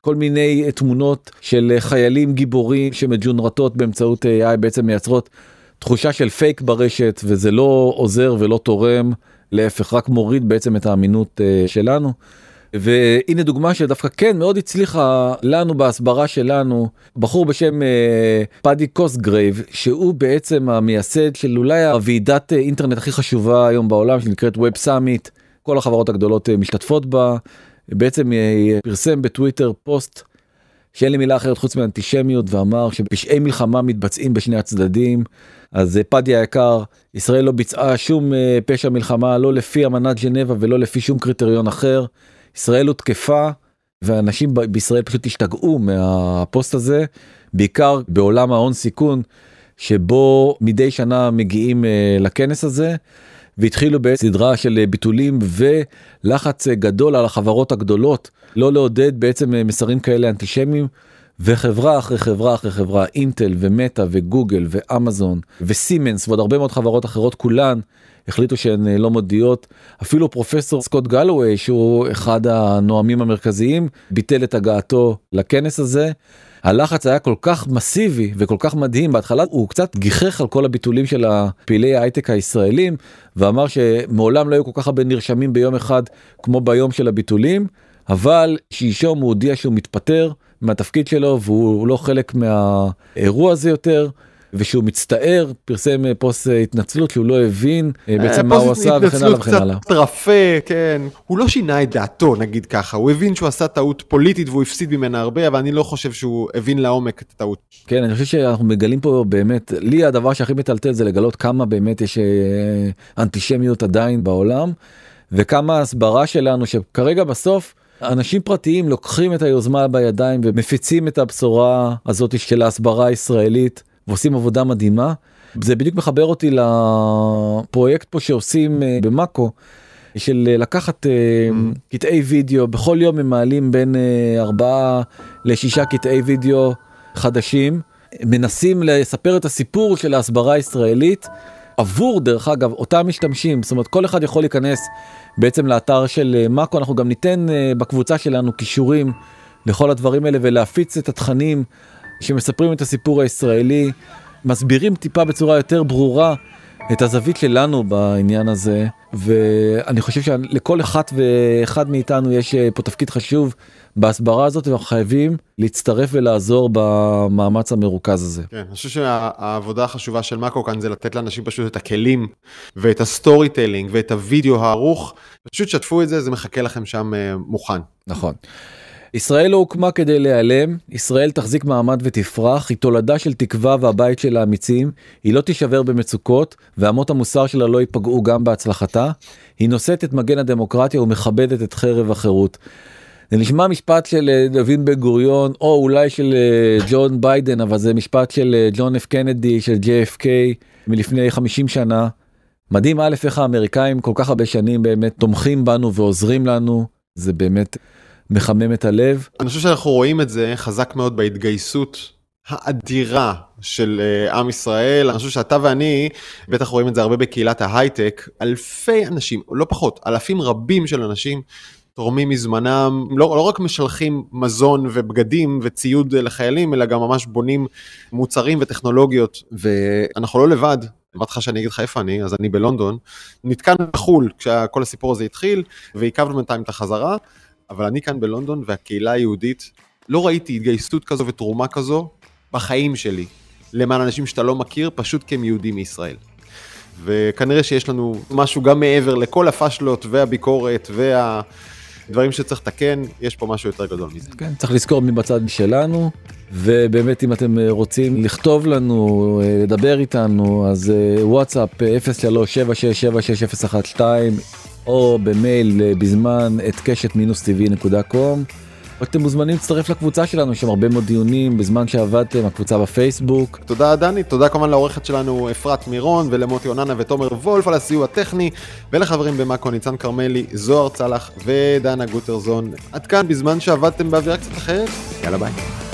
Speaker 2: כל מיני תמונות של חיילים גיבורים שמג'ונרטות באמצעות AI בעצם מייצרות תחושה של פייק ברשת וזה לא עוזר ולא תורם להפך רק מוריד בעצם את האמינות אה, שלנו. והנה דוגמה שדווקא כן מאוד הצליחה לנו בהסברה שלנו בחור בשם אה, פאדי קוסגרייב שהוא בעצם המייסד של אולי הוועידת אה, אינטרנט הכי חשובה היום בעולם שנקראת ווב סאמיט כל החברות הגדולות משתתפות בה. בעצם אה, פרסם בטוויטר פוסט שאין לי מילה אחרת חוץ מאנטישמיות ואמר שפשעי מלחמה מתבצעים בשני הצדדים. אז אה, פדי היקר ישראל לא ביצעה שום אה, פשע מלחמה לא לפי אמנת ג'נבה ולא לפי שום קריטריון אחר ישראל הותקפה ואנשים בישראל פשוט השתגעו מהפוסט הזה בעיקר בעולם ההון סיכון שבו מדי שנה מגיעים לכנס הזה. והתחילו בסדרה של ביטולים ולחץ גדול על החברות הגדולות לא לעודד בעצם מסרים כאלה אנטישמיים. וחברה אחרי חברה אחרי חברה אינטל ומטא וגוגל ואמזון וסימנס ועוד הרבה מאוד חברות אחרות כולן החליטו שהן לא מודיעות. אפילו פרופסור סקוט גלווי שהוא אחד הנואמים המרכזיים ביטל את הגעתו לכנס הזה. הלחץ היה כל כך מסיבי וכל כך מדהים. בהתחלה הוא קצת גיחך על כל הביטולים של הפעילי ההייטק הישראלים ואמר שמעולם לא היו כל כך הרבה נרשמים ביום אחד כמו ביום של הביטולים אבל שלשום הוא הודיע שהוא מתפטר מהתפקיד שלו והוא לא חלק מהאירוע הזה יותר. ושהוא מצטער פרסם אה, פוסט אה, התנצלות שהוא לא הבין אה, בעצם מה הוא עשה וכן הלאה וכן הלאה.
Speaker 1: פוסט רפה כן הוא לא שינה את דעתו נגיד ככה הוא הבין שהוא עשה טעות פוליטית והוא הפסיד ממנה הרבה אבל אני לא חושב שהוא הבין לעומק את הטעות.
Speaker 2: כן אני חושב שאנחנו מגלים פה באמת לי הדבר שהכי מטלטל זה לגלות כמה באמת יש אנטישמיות עדיין בעולם וכמה הסברה שלנו שכרגע בסוף. אנשים פרטיים לוקחים את היוזמה בידיים ומפיצים את הבשורה הזאת של ההסברה הישראלית ועושים עבודה מדהימה. זה בדיוק מחבר אותי לפרויקט פה שעושים אה, במאקו. של אה, לקחת uh, קטעי וידאו בכל יום הם מעלים בין uh, ארבעה לשישה קטעי וידאו חדשים מנסים לספר את הסיפור של ההסברה הישראלית עבור דרך אגב אותם משתמשים זאת אומרת כל אחד יכול להיכנס בעצם לאתר של מאקו אנחנו גם ניתן בקבוצה שלנו כישורים לכל הדברים האלה ולהפיץ את התכנים שמספרים את הסיפור הישראלי, מסבירים טיפה בצורה יותר ברורה את הזווית שלנו בעניין הזה ואני חושב שלכל אחת ואחד מאיתנו יש אה, פה תפקיד חשוב בהסברה הזאת ואנחנו חייבים להצטרף ולעזור במאמץ המרוכז הזה.
Speaker 1: כן, אני חושב שהעבודה החשובה של מאקו כאן זה לתת לאנשים פשוט את הכלים ואת ה storytelling ואת הוידאו הערוך, פשוט שתפו את זה, זה מחכה לכם שם אה, מוכן.
Speaker 2: נכון. ישראל לא הוקמה כדי להיעלם, ישראל תחזיק מעמד ותפרח, היא תולדה של תקווה והבית של האמיצים, היא לא תישבר במצוקות, ואמות המוסר שלה לא ייפגעו גם בהצלחתה, היא נושאת את מגן הדמוקרטיה ומכבדת את חרב החירות. זה נשמע משפט של אה, דוד בן גוריון או אולי של אה, ג'ון ביידן אבל זה משפט של אה, ג'ון אף קנדי של JFK מלפני 50 שנה. מדהים א' איך האמריקאים כל כך הרבה שנים באמת תומכים בנו ועוזרים לנו זה באמת מחמם את הלב.
Speaker 1: אני חושב שאנחנו רואים את זה חזק מאוד בהתגייסות האדירה של עם ישראל. אני חושב שאתה ואני בטח רואים את זה הרבה בקהילת ההייטק, אלפי אנשים, לא פחות, אלפים רבים של אנשים תורמים מזמנם, לא, לא רק משלחים מזון ובגדים וציוד לחיילים, אלא גם ממש בונים מוצרים וטכנולוגיות, ואנחנו לא לבד. אמרתי לך שאני אגיד לך איפה אני, אז אני בלונדון. נתקענו בחו"ל כשכל הסיפור הזה התחיל, ועיכבנו בינתיים את החזרה, אבל אני כאן בלונדון, והקהילה היהודית, לא ראיתי התגייסות כזו ותרומה כזו בחיים שלי, למען אנשים שאתה לא מכיר, פשוט כי הם יהודים מישראל. וכנראה שיש לנו משהו גם מעבר לכל הפאשלות והביקורת וה... דברים שצריך לתקן, יש פה משהו יותר גדול מזה.
Speaker 2: כן, צריך לזכור מי בצד שלנו, ובאמת אם אתם אה, רוצים לכתוב לנו, אה, לדבר איתנו, אז אה, וואטסאפ 0376766012 או במייל בזמן את קשת מינוס טבעי נקודה קום. אתם מוזמנים להצטרף לקבוצה שלנו, יש שם הרבה מאוד דיונים בזמן שעבדתם, הקבוצה בפייסבוק.
Speaker 1: תודה דני, תודה כמובן לעורכת שלנו אפרת מירון ולמוטי אוננה ותומר וולף על הסיוע הטכני, ולחברים במאקו ניצן כרמלי, זוהר צלח ודנה גוטרזון. עד כאן בזמן שעבדתם באווירה קצת אחרת, יאללה ביי.